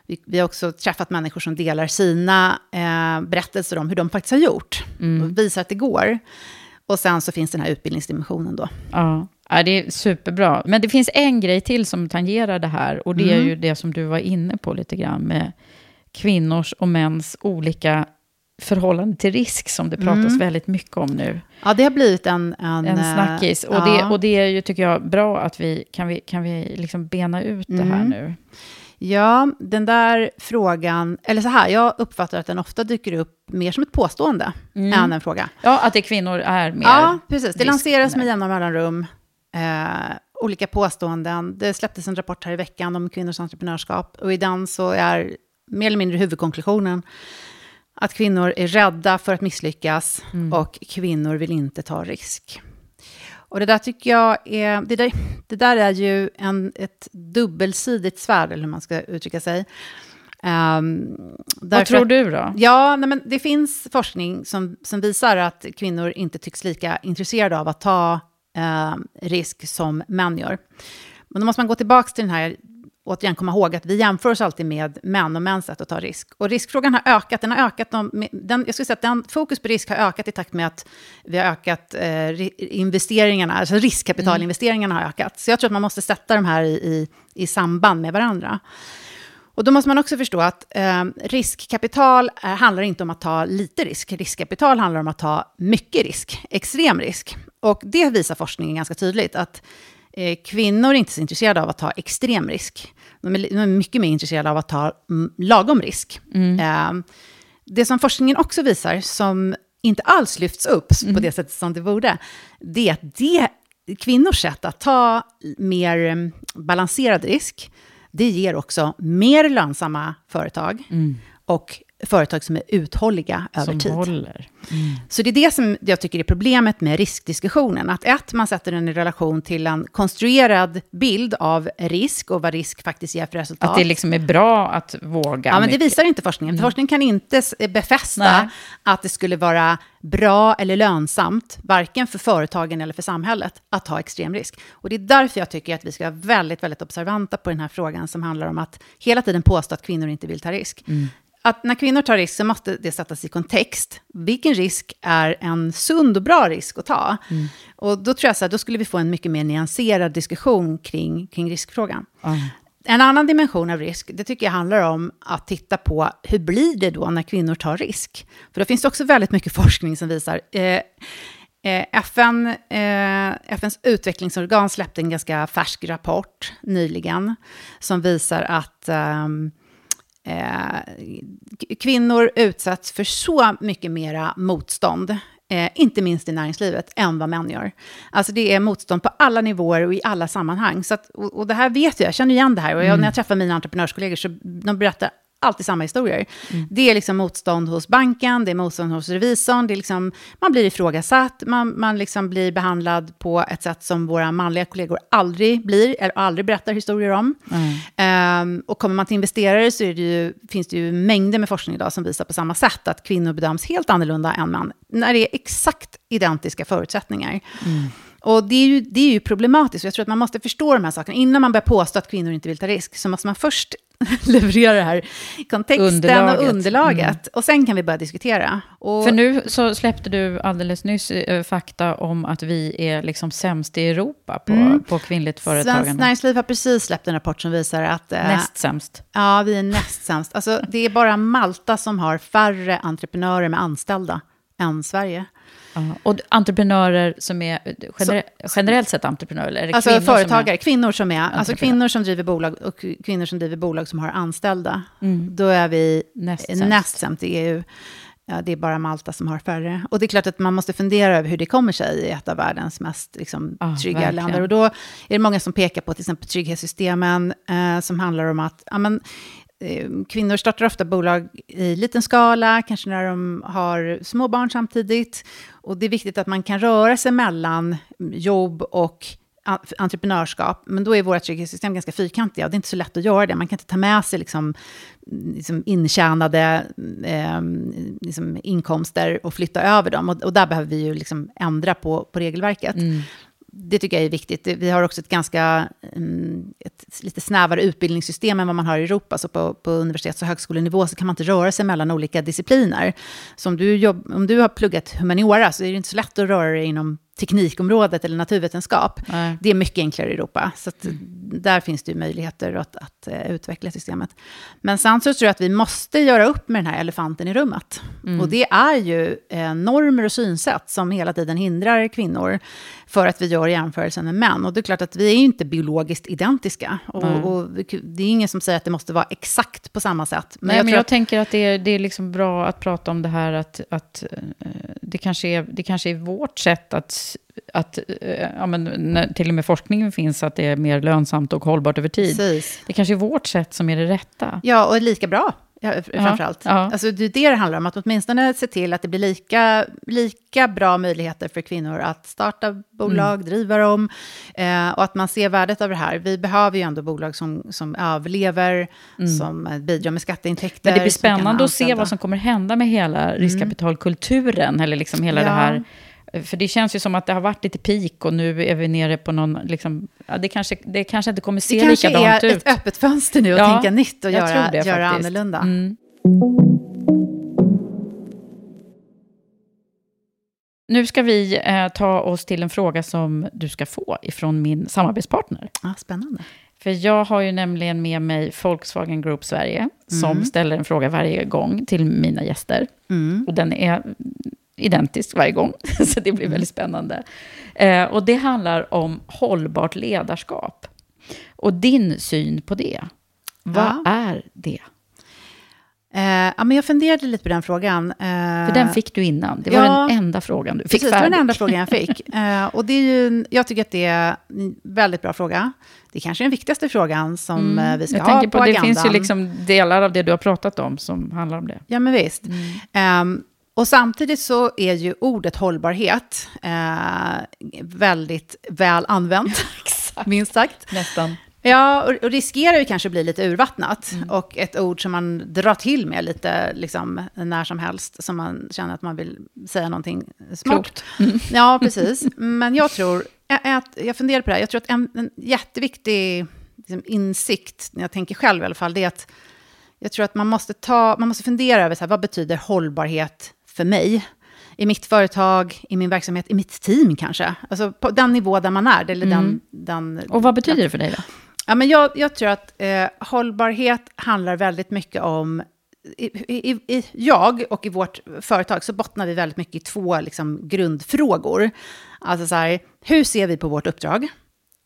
Vi, vi har också träffat människor som delar sina eh, berättelser om hur de faktiskt har gjort. Mm. Och visar att det går. Och sen så finns den här utbildningsdimensionen då. Ja. ja, det är superbra. Men det finns en grej till som tangerar det här. Och det är Mm. ju det som du var inne på lite grann med kvinnors och mäns olika förhållande till risk som det pratas Mm. väldigt mycket om nu. Ja, det har blivit en... En, En snackis. Och, ja. det, och det är ju, tycker jag, bra att vi kan, vi, kan vi liksom bena ut det här Mm. nu. Ja, den där frågan, eller så här, jag uppfattar att den ofta dyker upp mer som ett påstående än en fråga. Ja, att det kvinnor är mer... Ja, precis. Det lanseras med jämna mellanrum. Eh, olika påståenden. Det släpptes en rapport här i veckan om kvinnors entreprenörskap. Och i den så är mer eller mindre huvudkonklusionen att kvinnor är rädda för att misslyckas och kvinnor vill inte ta risk. Och det där tycker jag är, det där, det där är ju en, ett dubbelsidigt svärd, eller hur man ska uttrycka sig. Um, Vad tror du då? Ja, nej, men det finns forskning som, som visar att kvinnor inte tycks lika intresserade av att ta eh, risk som män gör. Men då måste man gå tillbaka till den här, återigen komma ihåg att vi jämför oss alltid med män och mäns sätt att ta risk. Och riskfrågan har ökat, den har ökat, de, den, jag skulle säga att den, fokus på risk har ökat i takt med att vi har ökat eh, investeringarna, alltså riskkapitalinvesteringarna har ökat. Så jag tror att man måste sätta de här i, i, i samband med varandra. Och då måste man också förstå att eh, riskkapital eh, handlar inte om att ta lite risk. Riskkapital handlar om att ta mycket risk, extrem risk. Och det visar forskningen ganska tydligt, att kvinnor är inte så intresserade av att ta extrem risk. De är, mycket mer intresserade av att ta mm, lagom risk. Eh, det som forskningen också visar, som inte alls lyfts upp på det sättet som det borde, det är att det, kvinnors sätt att ta mer eh, balanserad risk, det ger också mer lönsamma företag och företag som är uthålliga över som tid. håller. Så det är det som jag tycker är problemet med riskdiskussionen. Att ett, man sätter den i relation till en konstruerad bild av risk och vad risk faktiskt ger för resultat. Att det liksom är bra att våga Ja, men det visar inte forskningen. Forskningen kan inte befästa Nej. att det skulle vara bra eller lönsamt, varken för företagen eller för samhället, att ta extrem risk. Och det är därför jag tycker att vi ska vara väldigt, väldigt observanta på den här frågan som handlar om att hela tiden påstå att kvinnor inte vill ta risk. Att när kvinnor tar risk så måste det sättas i kontext. Vilken risk är en sund och bra risk att ta? Och då tror jag så här, då skulle vi få en mycket mer nyanserad diskussion kring, kring riskfrågan. En annan dimension av risk, det tycker jag handlar om att titta på hur blir det då när kvinnor tar risk? För då finns det också väldigt mycket forskning som visar, eh, eh, FN, eh, FNs utvecklingsorgan släppte en ganska färsk rapport nyligen, som visar att eh, kvinnor utsätts för så mycket mera motstånd, eh, inte minst i näringslivet, än vad män gör. Alltså det är motstånd på alla nivåer och i alla sammanhang. Så att, och, och det här vet jag, jag känner igen det här. Och jag, när jag träffar mina entreprenörskollegor så de berättar alltid samma historier. Mm. Det är liksom motstånd hos banken, det är motstånd hos revisorn, det är liksom, man blir ifrågasatt, man, man liksom blir behandlad på ett sätt som våra manliga kollegor aldrig blir, eller aldrig berättar historier om. Mm. Um, och kommer man till investerare så det ju, finns det ju mängder med forskning idag som visar på samma sätt, att kvinnor bedöms helt annorlunda än män, när det är exakt identiska förutsättningar. Mm. Och det är, ju, det är ju problematiskt, och jag tror att man måste förstå de här sakerna. Innan man börjar påstå att kvinnor inte vill ta risk, så måste man först leverera det här kontexten underlaget. och underlaget. Mm. Och sen kan vi börja diskutera. Och, För nu så släppte du alldeles nyss äh, fakta om att vi är liksom sämst i Europa på, mm. på kvinnligt företagande. Svenskt Näringsliv har precis släppt en rapport som visar att... Äh, näst sämst. Ja, vi är näst sämst. Alltså, det är bara Malta som har färre entreprenörer med anställda än Sverige. Uh, och entreprenörer som är gener så, generellt sett entreprenörer? Eller alltså företagare, som är, kvinnor som är, alltså kvinnor som driver bolag och kvinnor som driver bolag som har anställda. Mm. Då är vi näst sämst, näst sämst i EU. Ja, det är bara Malta som har färre. Och det är klart att man måste fundera över hur det kommer sig i ett av världens mest liksom, oh, trygga verkligen. länder. Och då är det många som pekar på till exempel trygghetssystemen, eh, som handlar om att ja, men, Eh, kvinnor startar ofta bolag i liten skala, kanske när de har små barn samtidigt. Och det är viktigt att man kan röra sig mellan jobb och entreprenörskap, men då är våra trygghetssystem ganska fyrkantiga och det är inte så lätt att göra det. Man kan inte ta med sig liksom, liksom intjänade eh, liksom inkomster och flytta över dem. Och, och, där behöver vi ju liksom ändra på, på regelverket. Mm det tycker jag är viktigt. Vi har också ett ganska mm, ett lite snävare utbildningssystem än vad man har i Europa. Så på, på universitets och högskolenivå så kan man inte röra sig mellan olika discipliner. Så om du, jobb, om du har pluggat humaniora så är det inte så lätt att röra dig inom teknikområdet eller naturvetenskap. Nej. Det är mycket enklare i Europa. Så mm. där finns det ju möjligheter att, att uh, utveckla systemet. Men så tror jag att vi måste göra upp med den här elefanten i rummet. Mm. Och det är ju uh, normer och synsätt som hela tiden hindrar kvinnor för att vi gör jämförelsen med män. Och det är klart att vi är ju inte biologiskt identiska. Och, mm. och, det är ingen som säger att det måste vara exakt på samma sätt. Men Nej, jag, men jag att... tänker att det är, det är liksom bra att prata om det här att, att uh, det, kanske är, det kanske är vårt sätt att att eh, ja, men, till och med forskningen finns att det är mer lönsamt och hållbart över tid. Precis. Det kanske är vårt sätt som är det rätta. Ja, och lika bra. Ja, framförallt. Ja, ja. Alltså, det är det det handlar om, att åtminstone se till att det blir lika, lika bra möjligheter för kvinnor att starta bolag, mm. driva dem, eh, och att man ser värdet av det här. Vi behöver ju ändå bolag som, som överlever, mm. som bidrar med skatteintäkter. Men det blir spännande att se vad som kommer hända med hela mm. riskkapitalkulturen, eller liksom hela det här för det känns ju som att det har varit lite peak och nu är vi nere på någon... Liksom, ja, det, kanske, det kanske inte kommer se likadant ut. Det kanske är ett öppet fönster nu att ja, tänka nytt och göra, det, göra annorlunda. Mm. Nu ska vi eh, ta oss till en fråga som du ska få ifrån min samarbetspartner. Ah, spännande. För jag har ju nämligen med mig Volkswagen Group Sverige, som mm. ställer en fråga varje gång till mina gäster. Mm. Och den är identisk varje gång, så det blir väldigt spännande. Eh, och det handlar om hållbart ledarskap. Och din syn på det. Vad ja. är det? Eh, ja, men jag funderade lite på den frågan. Eh, För den fick du innan. Det var ja, den enda frågan du fick precis, färdig. det var den enda frågan jag fick. Eh, och det är ju, jag tycker att det är en väldigt bra fråga. Det är kanske är den viktigaste frågan som mm, eh, vi ska ha på, på agendan. Det finns ju liksom delar av det du har pratat om som handlar om det. Ja, men visst. Mm. Och samtidigt så är ju ordet hållbarhet eh, väldigt väl använt, minst sagt. Nästan. Ja, och, och riskerar ju kanske bli lite urvattnat. Mm. Och ett ord som man drar till med lite liksom, när som helst, som man känner att man vill säga någonting smart. Mm. Ja, precis. Men jag tror, att, jag funderar på det här, jag tror att en, en jätteviktig liksom, insikt, när jag tänker själv i alla fall, det är att jag tror att man måste, ta, man måste fundera över så här, vad betyder hållbarhet för mig. I mitt företag, i min verksamhet, i mitt team kanske. Alltså på den nivå där man är. Eller mm. den, den, och vad betyder det för dig då? Ja, men jag, jag tror att eh, hållbarhet handlar väldigt mycket om i, i, i, jag och i vårt företag så bottnar vi väldigt mycket i två liksom, grundfrågor. Alltså så här, hur ser vi på vårt uppdrag?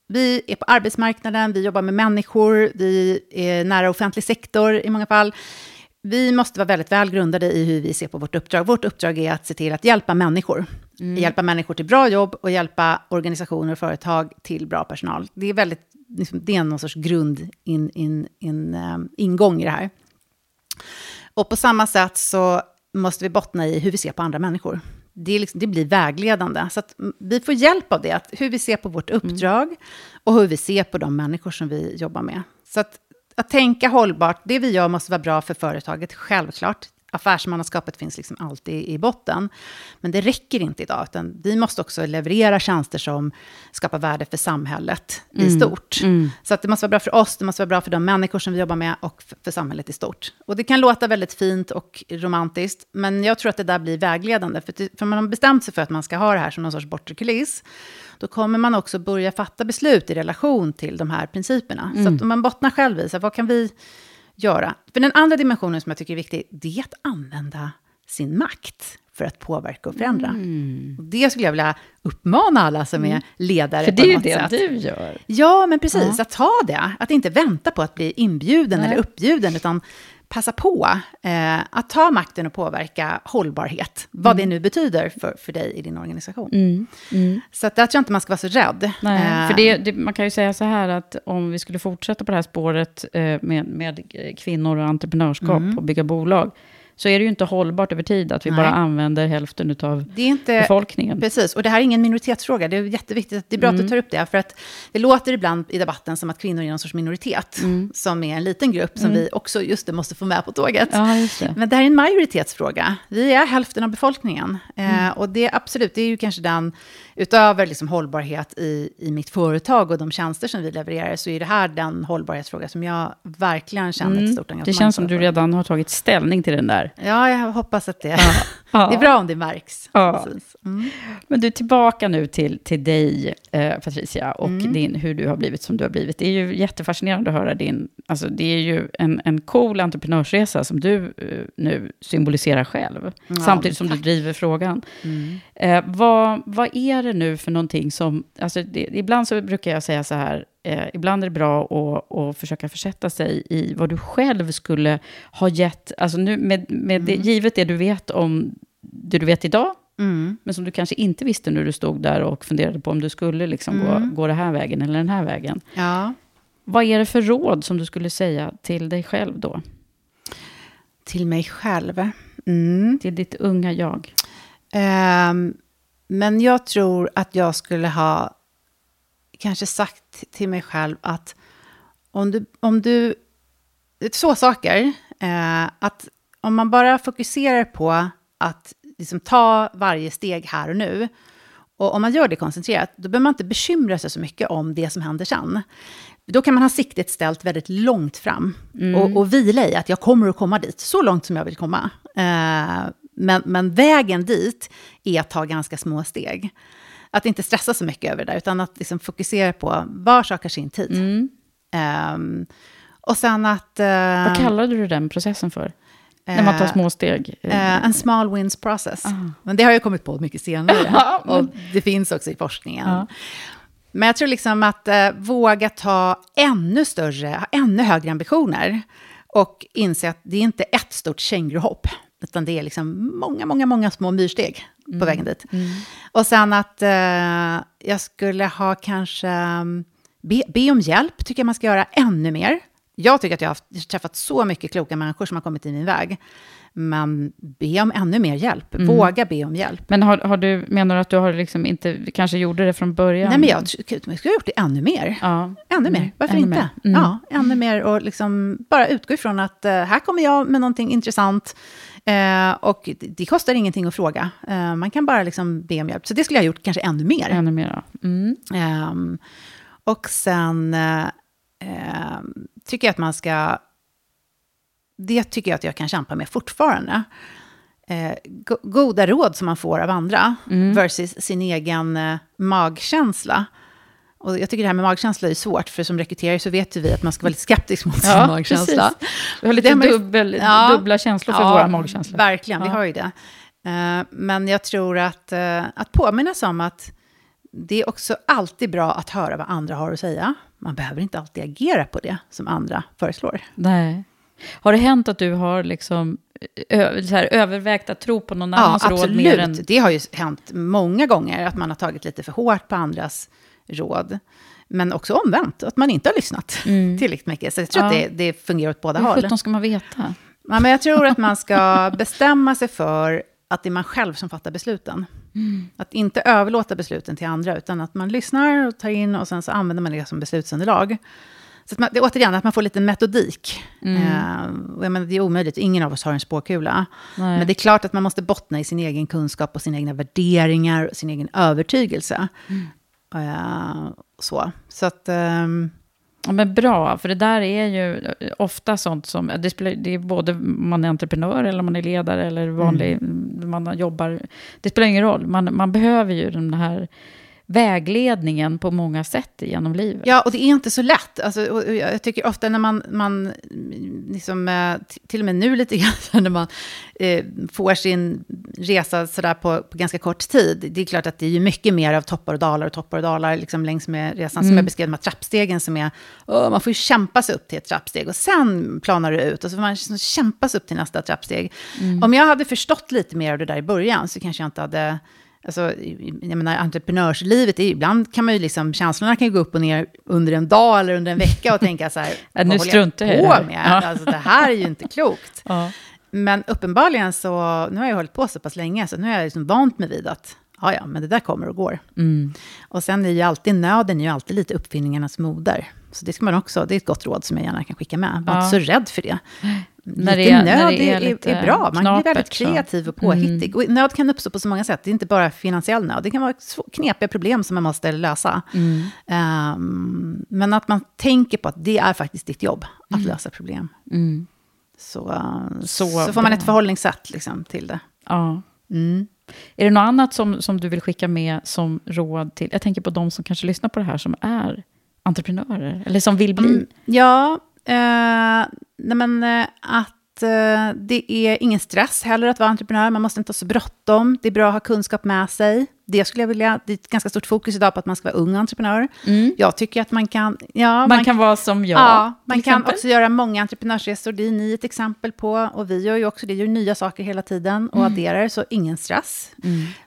Vi är på arbetsmarknaden, vi jobbar med människor, vi är nära offentlig sektor i många fall vi måste vara väldigt väl grundade i hur vi ser på vårt uppdrag. Vårt uppdrag är att se till att hjälpa människor. Mm. Hjälpa människor till bra jobb och hjälpa organisationer och företag till bra personal. Det är, väldigt, liksom, det är någon sorts grund in, in, in, um, ingång i det här. Och på samma sätt så måste vi bottna i hur vi ser på andra människor. Det, liksom, det blir vägledande. Så att vi får hjälp av det, att hur vi ser på vårt uppdrag och hur vi ser på de människor som vi jobbar med. Så att, att tänka hållbart, det vi gör måste vara bra för företaget, självklart affärsmannaskapet finns liksom alltid i botten. Men det räcker inte idag, utan vi måste också leverera tjänster som skapar värde för samhället mm. i stort. Mm. Så att det måste vara bra för oss, det måste vara bra för de människor som vi jobbar med och för, samhället i stort. Och det kan låta väldigt fint och romantiskt, men jag tror att det där blir vägledande. För, för man har bestämt sig för att man ska ha det här som någon sorts bortre kuliss, då kommer man också börja fatta beslut i relation till de här principerna. Mm. Så att om man bottnar själv i, så vad kan vi göra. För den andra dimensionen som jag tycker är viktig, det är att använda sin makt för att påverka och förändra. Mm. Och det skulle jag vilja uppmana alla som är mm. ledare För det är ju det sätt. du gör. Ja, men precis. Ja. Att ta det. Att inte vänta på att bli inbjuden Nej. eller uppbjuden, utan passa på eh, att ta makten och påverka hållbarhet, vad mm. det nu betyder för, för dig i din organisation. Mm. Mm. Så att där tror jag inte man ska vara så rädd. Nej, eh, för det, det, man kan ju säga så här att om vi skulle fortsätta på det här spåret eh, med, med kvinnor och entreprenörskap mm. och bygga bolag, så är det ju inte hållbart över tid att vi Nej. bara använder hälften av det är inte, befolkningen. Precis, och det här är ingen minoritetsfråga. Det är jätteviktigt, det är bra mm. att du mm. tar upp det. För att det låter ibland i debatten som att kvinnor är någon sorts minoritet, mm. som är en liten grupp som mm. vi också just det, måste få med på tåget. Ja, det. Men det här är en majoritetsfråga. Vi är hälften av befolkningen. Eh, mm. och det är absolut, det är ju kanske den utöver liksom hållbarhet i, i mitt företag och de tjänster som vi levererar, så är det här den hållbarhetsfråga som jag verkligen känner ett mm. stort engagemang Det känns som du redan har tagit ställning till den där. Ja, jag hoppas att det... Ja. Ja. Det är bra om det märks. Ja. Mm. Men du, tillbaka nu till, till dig, eh, Patricia, och mm. din, hur du har blivit som du har blivit. Det är ju jättefascinerande att höra din... Alltså, det är ju en, en cool entreprenörsresa som du eh, nu symboliserar själv, ja, samtidigt som tack. du driver frågan. Mm. Eh, vad, vad är det nu för någonting som... Alltså, det, ibland så brukar jag säga så här, eh, ibland är det bra att, att försöka försätta sig i vad du själv skulle ha gett, alltså nu med, med mm. det, givet det du vet om det du vet idag, mm. men som du kanske inte visste när du stod där och funderade på om du skulle liksom mm. gå, gå den här vägen eller den här vägen. Ja. Vad är det för råd som du skulle säga till dig själv då? Till mig själv? Mm. Till ditt unga jag? Um, men jag tror att jag skulle ha kanske sagt till mig själv att om du... Om du två saker. Eh, att om man bara fokuserar på att liksom ta varje steg här och nu, och om man gör det koncentrerat, då behöver man inte bekymra sig så mycket om det som händer sen. Då kan man ha siktet ställt väldigt långt fram mm. och, och vila i att jag kommer att komma dit, så långt som jag vill komma. Eh, men, men vägen dit är att ta ganska små steg att inte stressa så mycket över det där, utan att liksom fokusera på var saker sin tid. Mm. Um, och sen att... Uh, Vad kallade du den processen för? När man tar eh, små steg? Uh, en small wins process. Uh. Men det har jag kommit på mycket senare. och det finns också i forskningen. Men jag tror liksom att uh, våga ta ännu större, ha ännu högre ambitioner. Och inse att det är inte ett stort känguruhopp. Utan det är liksom många, många, många små myrsteg mm. på vägen dit. Mm. Och sen att eh, jag skulle ha kanske... Mm, be, be, om hjälp tycker jag man ska göra ännu mer. Jag tycker att jag har träffat så mycket kloka människor som har kommit i min väg. Men be om ännu mer hjälp. Mm. Våga be om hjälp. Men har, har, du, menar du att du har liksom inte, kanske gjorde det från början? Nej, men jag, jag skulle ha gjort det ännu mer. Ja. Ännu mer, mm. varför ännu inte? Mer. Mm. Ja, ännu mer och liksom bara utgå ifrån att uh, här kommer jag med någonting intressant. Uh, och det, kostar ingenting att fråga. Uh, man kan bara liksom be om hjälp. Så det skulle jag ha gjort kanske ännu mer. Ännu mer, mm. um, Och sen ehm, tycker jag att man ska det tycker jag att jag kan kämpa med fortfarande. Eh, goda råd som man får av andra mm. versus sin egen eh, magkänsla. Och jag tycker det här med magkänsla är svårt, för som rekryterare så vet vi att man ska vara lite skeptisk mot sin ja, magkänsla. Vi har lite dubbel, ja, dubbla känslor för ja, våra magkänslor. Verkligen, ja. vi har ju det. Uh, men jag tror att, uh, att påminnas om att det är också alltid bra att höra vad andra har att säga. Man behöver inte alltid agera på det som andra föreslår. Nej. Har det hänt att du har liksom här, övervägt att tro på någon annans ja, råd mer än... Det har ju hänt många gånger, att man har tagit lite för hårt på andras råd. Men också omvänt, att man inte har lyssnat mm. tillräckligt mycket. Så jag tror ja. att det, det fungerar åt båda håll. Hur ska man veta? Ja, men jag tror att man ska bestämma sig för att det är man själv som fattar besluten. Att inte överlåta besluten till andra, utan att man lyssnar och tar in och sen så använder man det som beslutsunderlag. Så att man, det är återigen att man får lite metodik. Eh, och jag menar, det är omöjligt, ingen av oss har en spåkula. Nej. Men det är klart att man måste bottna i sin egen kunskap och sina egna värderingar och sin egen övertygelse. Eh, så. så att... ehm, Ja, men bra, för det där är ju ofta sånt som... Det, spelar, det är både om man är entreprenör eller man är ledare eller vanlig, man jobbar. Det spelar ingen roll. Man, man behöver ju den här vägledningen på många sätt genom livet. Ja, och det är inte så lätt. Alltså, jag tycker ofta när man, man liksom, eh, till och med nu lite grann, när man eh, får sin resa sådär på, på ganska kort tid. Det är klart att det är ju mycket mer av toppar och dalar och toppar och dalar liksom längs med resan. Som jag beskrev, de här trappstegen som är, åh, man får ju kämpa sig upp till ett trappsteg och sen planar det ut och så får man liksom kämpa sig upp till nästa trappsteg. Om jag hade förstått lite mer av det där i början så kanske jag inte hade Alltså, jag menar, entreprenörslivet, är, ibland kan man ju liksom, känslorna kan ju gå upp och ner under en dag eller under en vecka och tänka så här, nu struntar jag på med? Ja. Alltså, det här är ju inte klokt. Ja. Men uppenbarligen så, nu har jag hållit på så pass länge, så nu har jag liksom vant mig vid att, ja ja, men det där kommer och går. Mm. Och sen är ju alltid nöden är ju alltid lite uppfinningarnas moder. Så det ska man också, det är ett gott råd som jag gärna kan skicka med. Var Ja. inte så rädd för det. När lite det är- nöd när det är är, är, bra, man blir väldigt knapert, så. Mm. kreativ och påhittig. Och nöd kan uppstå på så många sätt, det är inte bara finansiell nöd, det kan vara knepiga problem som man måste lösa. Mm. Ehm, men att man tänker på att det är faktiskt ditt jobb, att lösa problem. Mm. Så, Så så, får man ett förhållningssätt liksom, till det. Ja. Mm. Är det något annat som, som du vill skicka med som råd till? Jag tänker på de som kanske lyssnar på det här som är entreprenörer, eller som vill bli. Mm, ja, eh, nej men, eh, att eh, det är ingen stress heller att vara entreprenör. Man måste inte ha så bråttom. Det är bra att ha kunskap med sig. Det skulle jag vilja. Det är ett ganska stort fokus idag på att man ska vara ung entreprenör. Jag tycker att man kan... Ja, Mm. Man, kan vara som jag. Ja, man kan exempel. också göra många entreprenörsresor. Det är ni ett exempel på. Och vi gör ju också det. gör nya saker hela tiden och adderar, så ingen stress.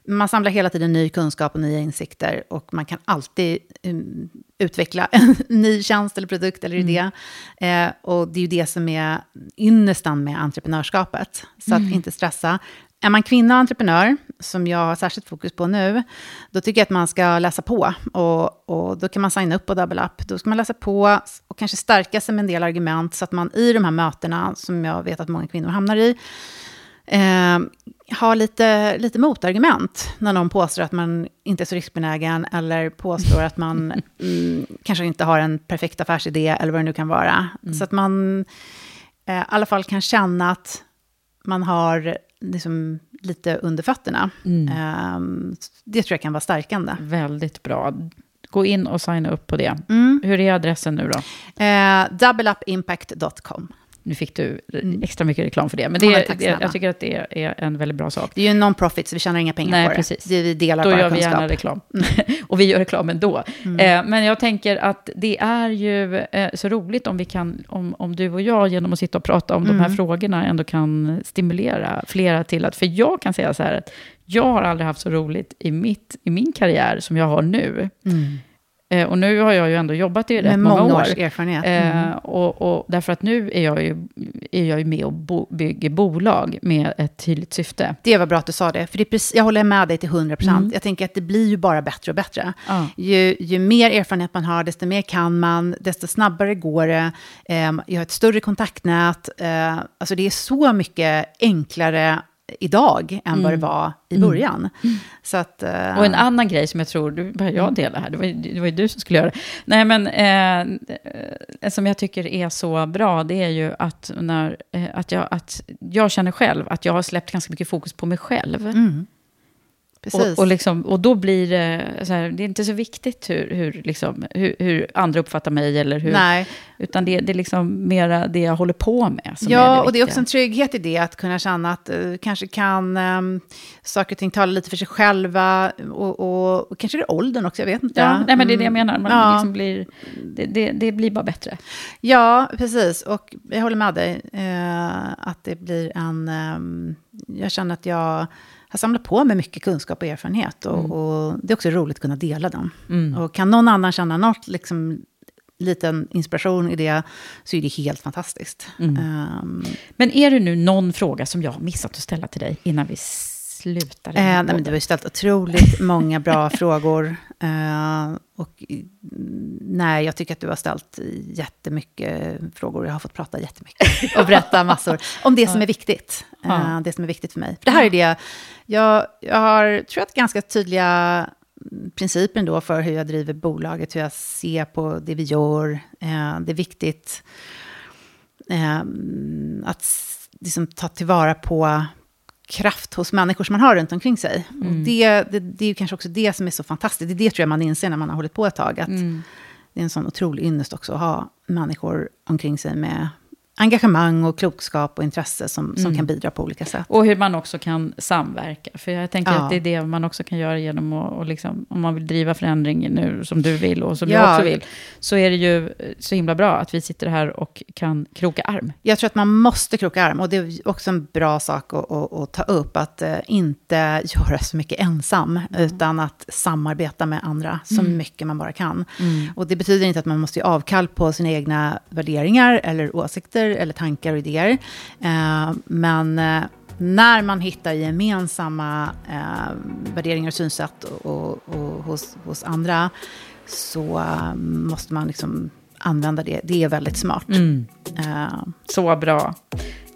Man samlar hela tiden ny kunskap och nya insikter. Och man kan alltid um, utveckla en ny tjänst eller produkt eller idé. Eh, och det är ju det som är ynnestan med entreprenörskapet. Så att inte stressa. Är man kvinna och entreprenör, som jag har särskilt fokus på nu, då tycker jag att man ska läsa på. Och, och då kan man signa upp på Double Up. Då ska man läsa på och kanske stärka sig med en del argument, så att man i de här mötena, som jag vet att många kvinnor hamnar i, eh, har lite, lite motargument när någon påstår att man inte är så riskbenägen eller påstår att man mm, kanske inte har en perfekt affärsidé eller vad det nu kan vara. Så att man eh, i alla fall kan känna att man har liksom lite under fötterna. Eh, det tror jag kan vara stärkande. Väldigt bra. Gå in och signa upp på det. Mm. Hur är adressen nu då? Eh, doubleupimpact.com. Nu fick du extra mycket reklam för det. Men det, Ja, men är- det, snälla. jag tycker att det är en väldigt bra sak. Det är ju en non-profit, så vi tjänar inga pengar Nej, på precis. det. Vi delar Då bara gör vi kunskap. Mm. gärna reklam. och vi gör reklam ändå. Eh, men jag tänker att det är ju eh, så roligt om, vi kan, om, om du och jag genom att sitta och prata om de Mm. här frågorna ändå kan stimulera flera till att... För jag kan säga så här att jag har aldrig haft så roligt i, mitt, i min karriär som jag har nu. Eh, och nu har jag ju ändå jobbat i rätt Mm. Många många år. års erfarenhet. Mm. Eh, och, och därför att nu är jag ju, är jag ju med och bo, bygger bolag med ett tydligt syfte. Det var bra att du sa det, för det precis, jag håller med dig till 100 procent. Mm. Jag tänker att det blir ju bara bättre och bättre. Ja. Ju, ju mer erfarenhet man har, desto mer kan man, desto snabbare går det. Eh, jag har ett större kontaktnät. Alltså det är så mycket enklare idag än vad det var i början. Så att, Mm. Och en annan grej som jag tror, du börjar jag dela här, det var, ju- det var ju du som skulle göra det. Nej men, eh, eh, som jag tycker är så bra, det är ju att, när, eh, att, jag, att jag känner själv att jag har släppt ganska mycket fokus på mig själv. Mm. Precis. Och, och, liksom, och då blir det, så här, det är inte så viktigt hur, hur, liksom, hur, hur andra uppfattar mig, eller hur, Nej. utan det, det är liksom mera det jag håller på med som Ja, är det och det är också viktiga. en trygghet i det, att kunna känna att uh, kanske kan um, saker och ting tala lite för sig själva, och, och, och kanske det är åldern också, jag vet inte. Ja, nej, men det är det jag Mm. menar. Man Ja. liksom blir, det, det, det blir bara bättre. Ja, precis. Och jag håller med dig. Eh, att det blir en... ehm, jag känner att jag har samlat på mig mycket kunskap och erfarenhet. Och, och det är också roligt att kunna dela den. Och kan någon annan känna något liksom, liten inspiration i det så är det helt fantastiskt. Mm. Um, men är det nu någon fråga som jag har missat att ställa till dig innan vi slutar? Eh, nej, men du har ju ställt otroligt många bra frågor. Uh, och nej, jag tycker att du har ställt jättemycket frågor. Jag har fått prata jättemycket och berätta massor om det som är viktigt. Uh, det som är viktigt för mig. För det här är det, jag, jag har, tror jag, ganska tydliga principen då för hur jag driver bolaget, hur jag ser på det vi gör. Eh, det är viktigt eh, att liksom, ta tillvara på kraft hos människor som man har runt omkring sig. Mm. Och det, det, det är ju kanske också det som är så fantastiskt. Det är det tror jag man inser när man har hållit på ett tag. Att mm. Det är en sån otrolig ynnest också att ha människor omkring sig med engagemang och klokskap och intresse som, som mm. kan bidra på olika sätt. Och hur man också kan samverka. För jag tänker ja. att det är det man också kan göra genom att, och liksom, om man vill driva förändring nu som du vill och som ja. jag också vill, så är det ju så himla bra att vi sitter här och kan kroka arm. Jag tror att man måste kroka arm och det är också en bra sak att, att, att ta upp, att uh, inte göra så mycket ensam, mm. utan att samarbeta med andra så mm. mycket man bara kan. Mm. Och det betyder inte att man måste ge avkall på sina egna värderingar eller åsikter, eller tankar och idéer. Eh, men eh, när man hittar gemensamma eh, värderingar och synsätt och, och, och hos, hos andra så måste man liksom använda det. Det är väldigt smart. Mm. Så bra.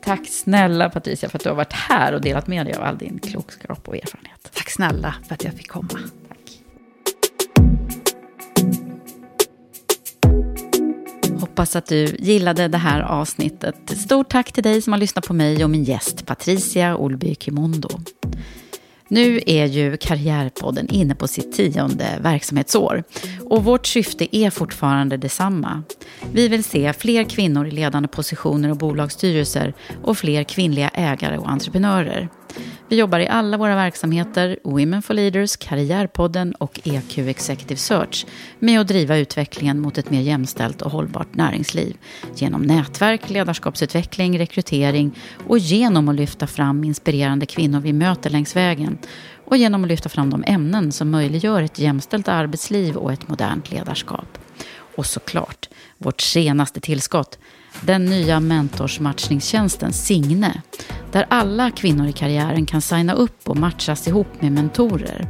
Tack snälla Patricia för att du har varit här och delat med dig av all din klokskap och erfarenhet. Tack snälla för att jag fick komma. Hoppas att du gillade det här avsnittet. Stort tack till dig som har lyssnat på mig och min gäst Patricia Olby Kimondo. Nu är ju Karriärpodden inne på sitt tionde verksamhetsår och vårt syfte är fortfarande detsamma. Vi vill se fler kvinnor i ledande positioner och bolagsstyrelser och fler kvinnliga ägare och entreprenörer. Vi jobbar i alla våra verksamheter, Women for Leaders, Karriärpodden och EQ Executive Search, med att driva utvecklingen mot ett mer jämställt och hållbart näringsliv. Genom nätverk, ledarskapsutveckling, rekrytering och genom att lyfta fram inspirerande kvinnor vi möter längs vägen. Och genom att lyfta fram de ämnen som möjliggör ett jämställt arbetsliv och ett modernt ledarskap. Och såklart, vårt senaste tillskott, den nya mentorsmatchningstjänsten Signe, där alla kvinnor i karriären kan signa upp och matchas ihop med mentorer.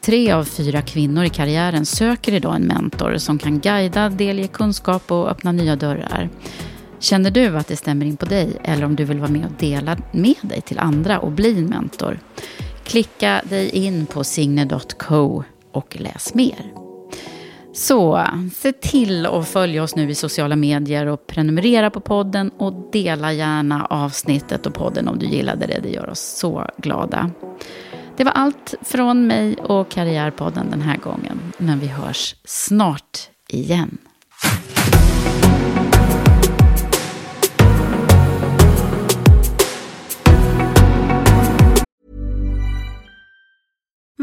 Tre av fyra kvinnor i karriären söker idag en mentor som kan guida, delge kunskap och öppna nya dörrar. Känner du att det stämmer in på dig eller om du vill vara med och dela med dig till andra och bli en mentor? Klicka dig in på signe.co och läs mer. Så se till att följa oss nu i sociala medier och prenumerera på podden och dela gärna avsnittet och podden om du gillade det. Det gör oss så glada. Det var allt från mig och Karriärpodden den här gången. Men vi hörs snart igen.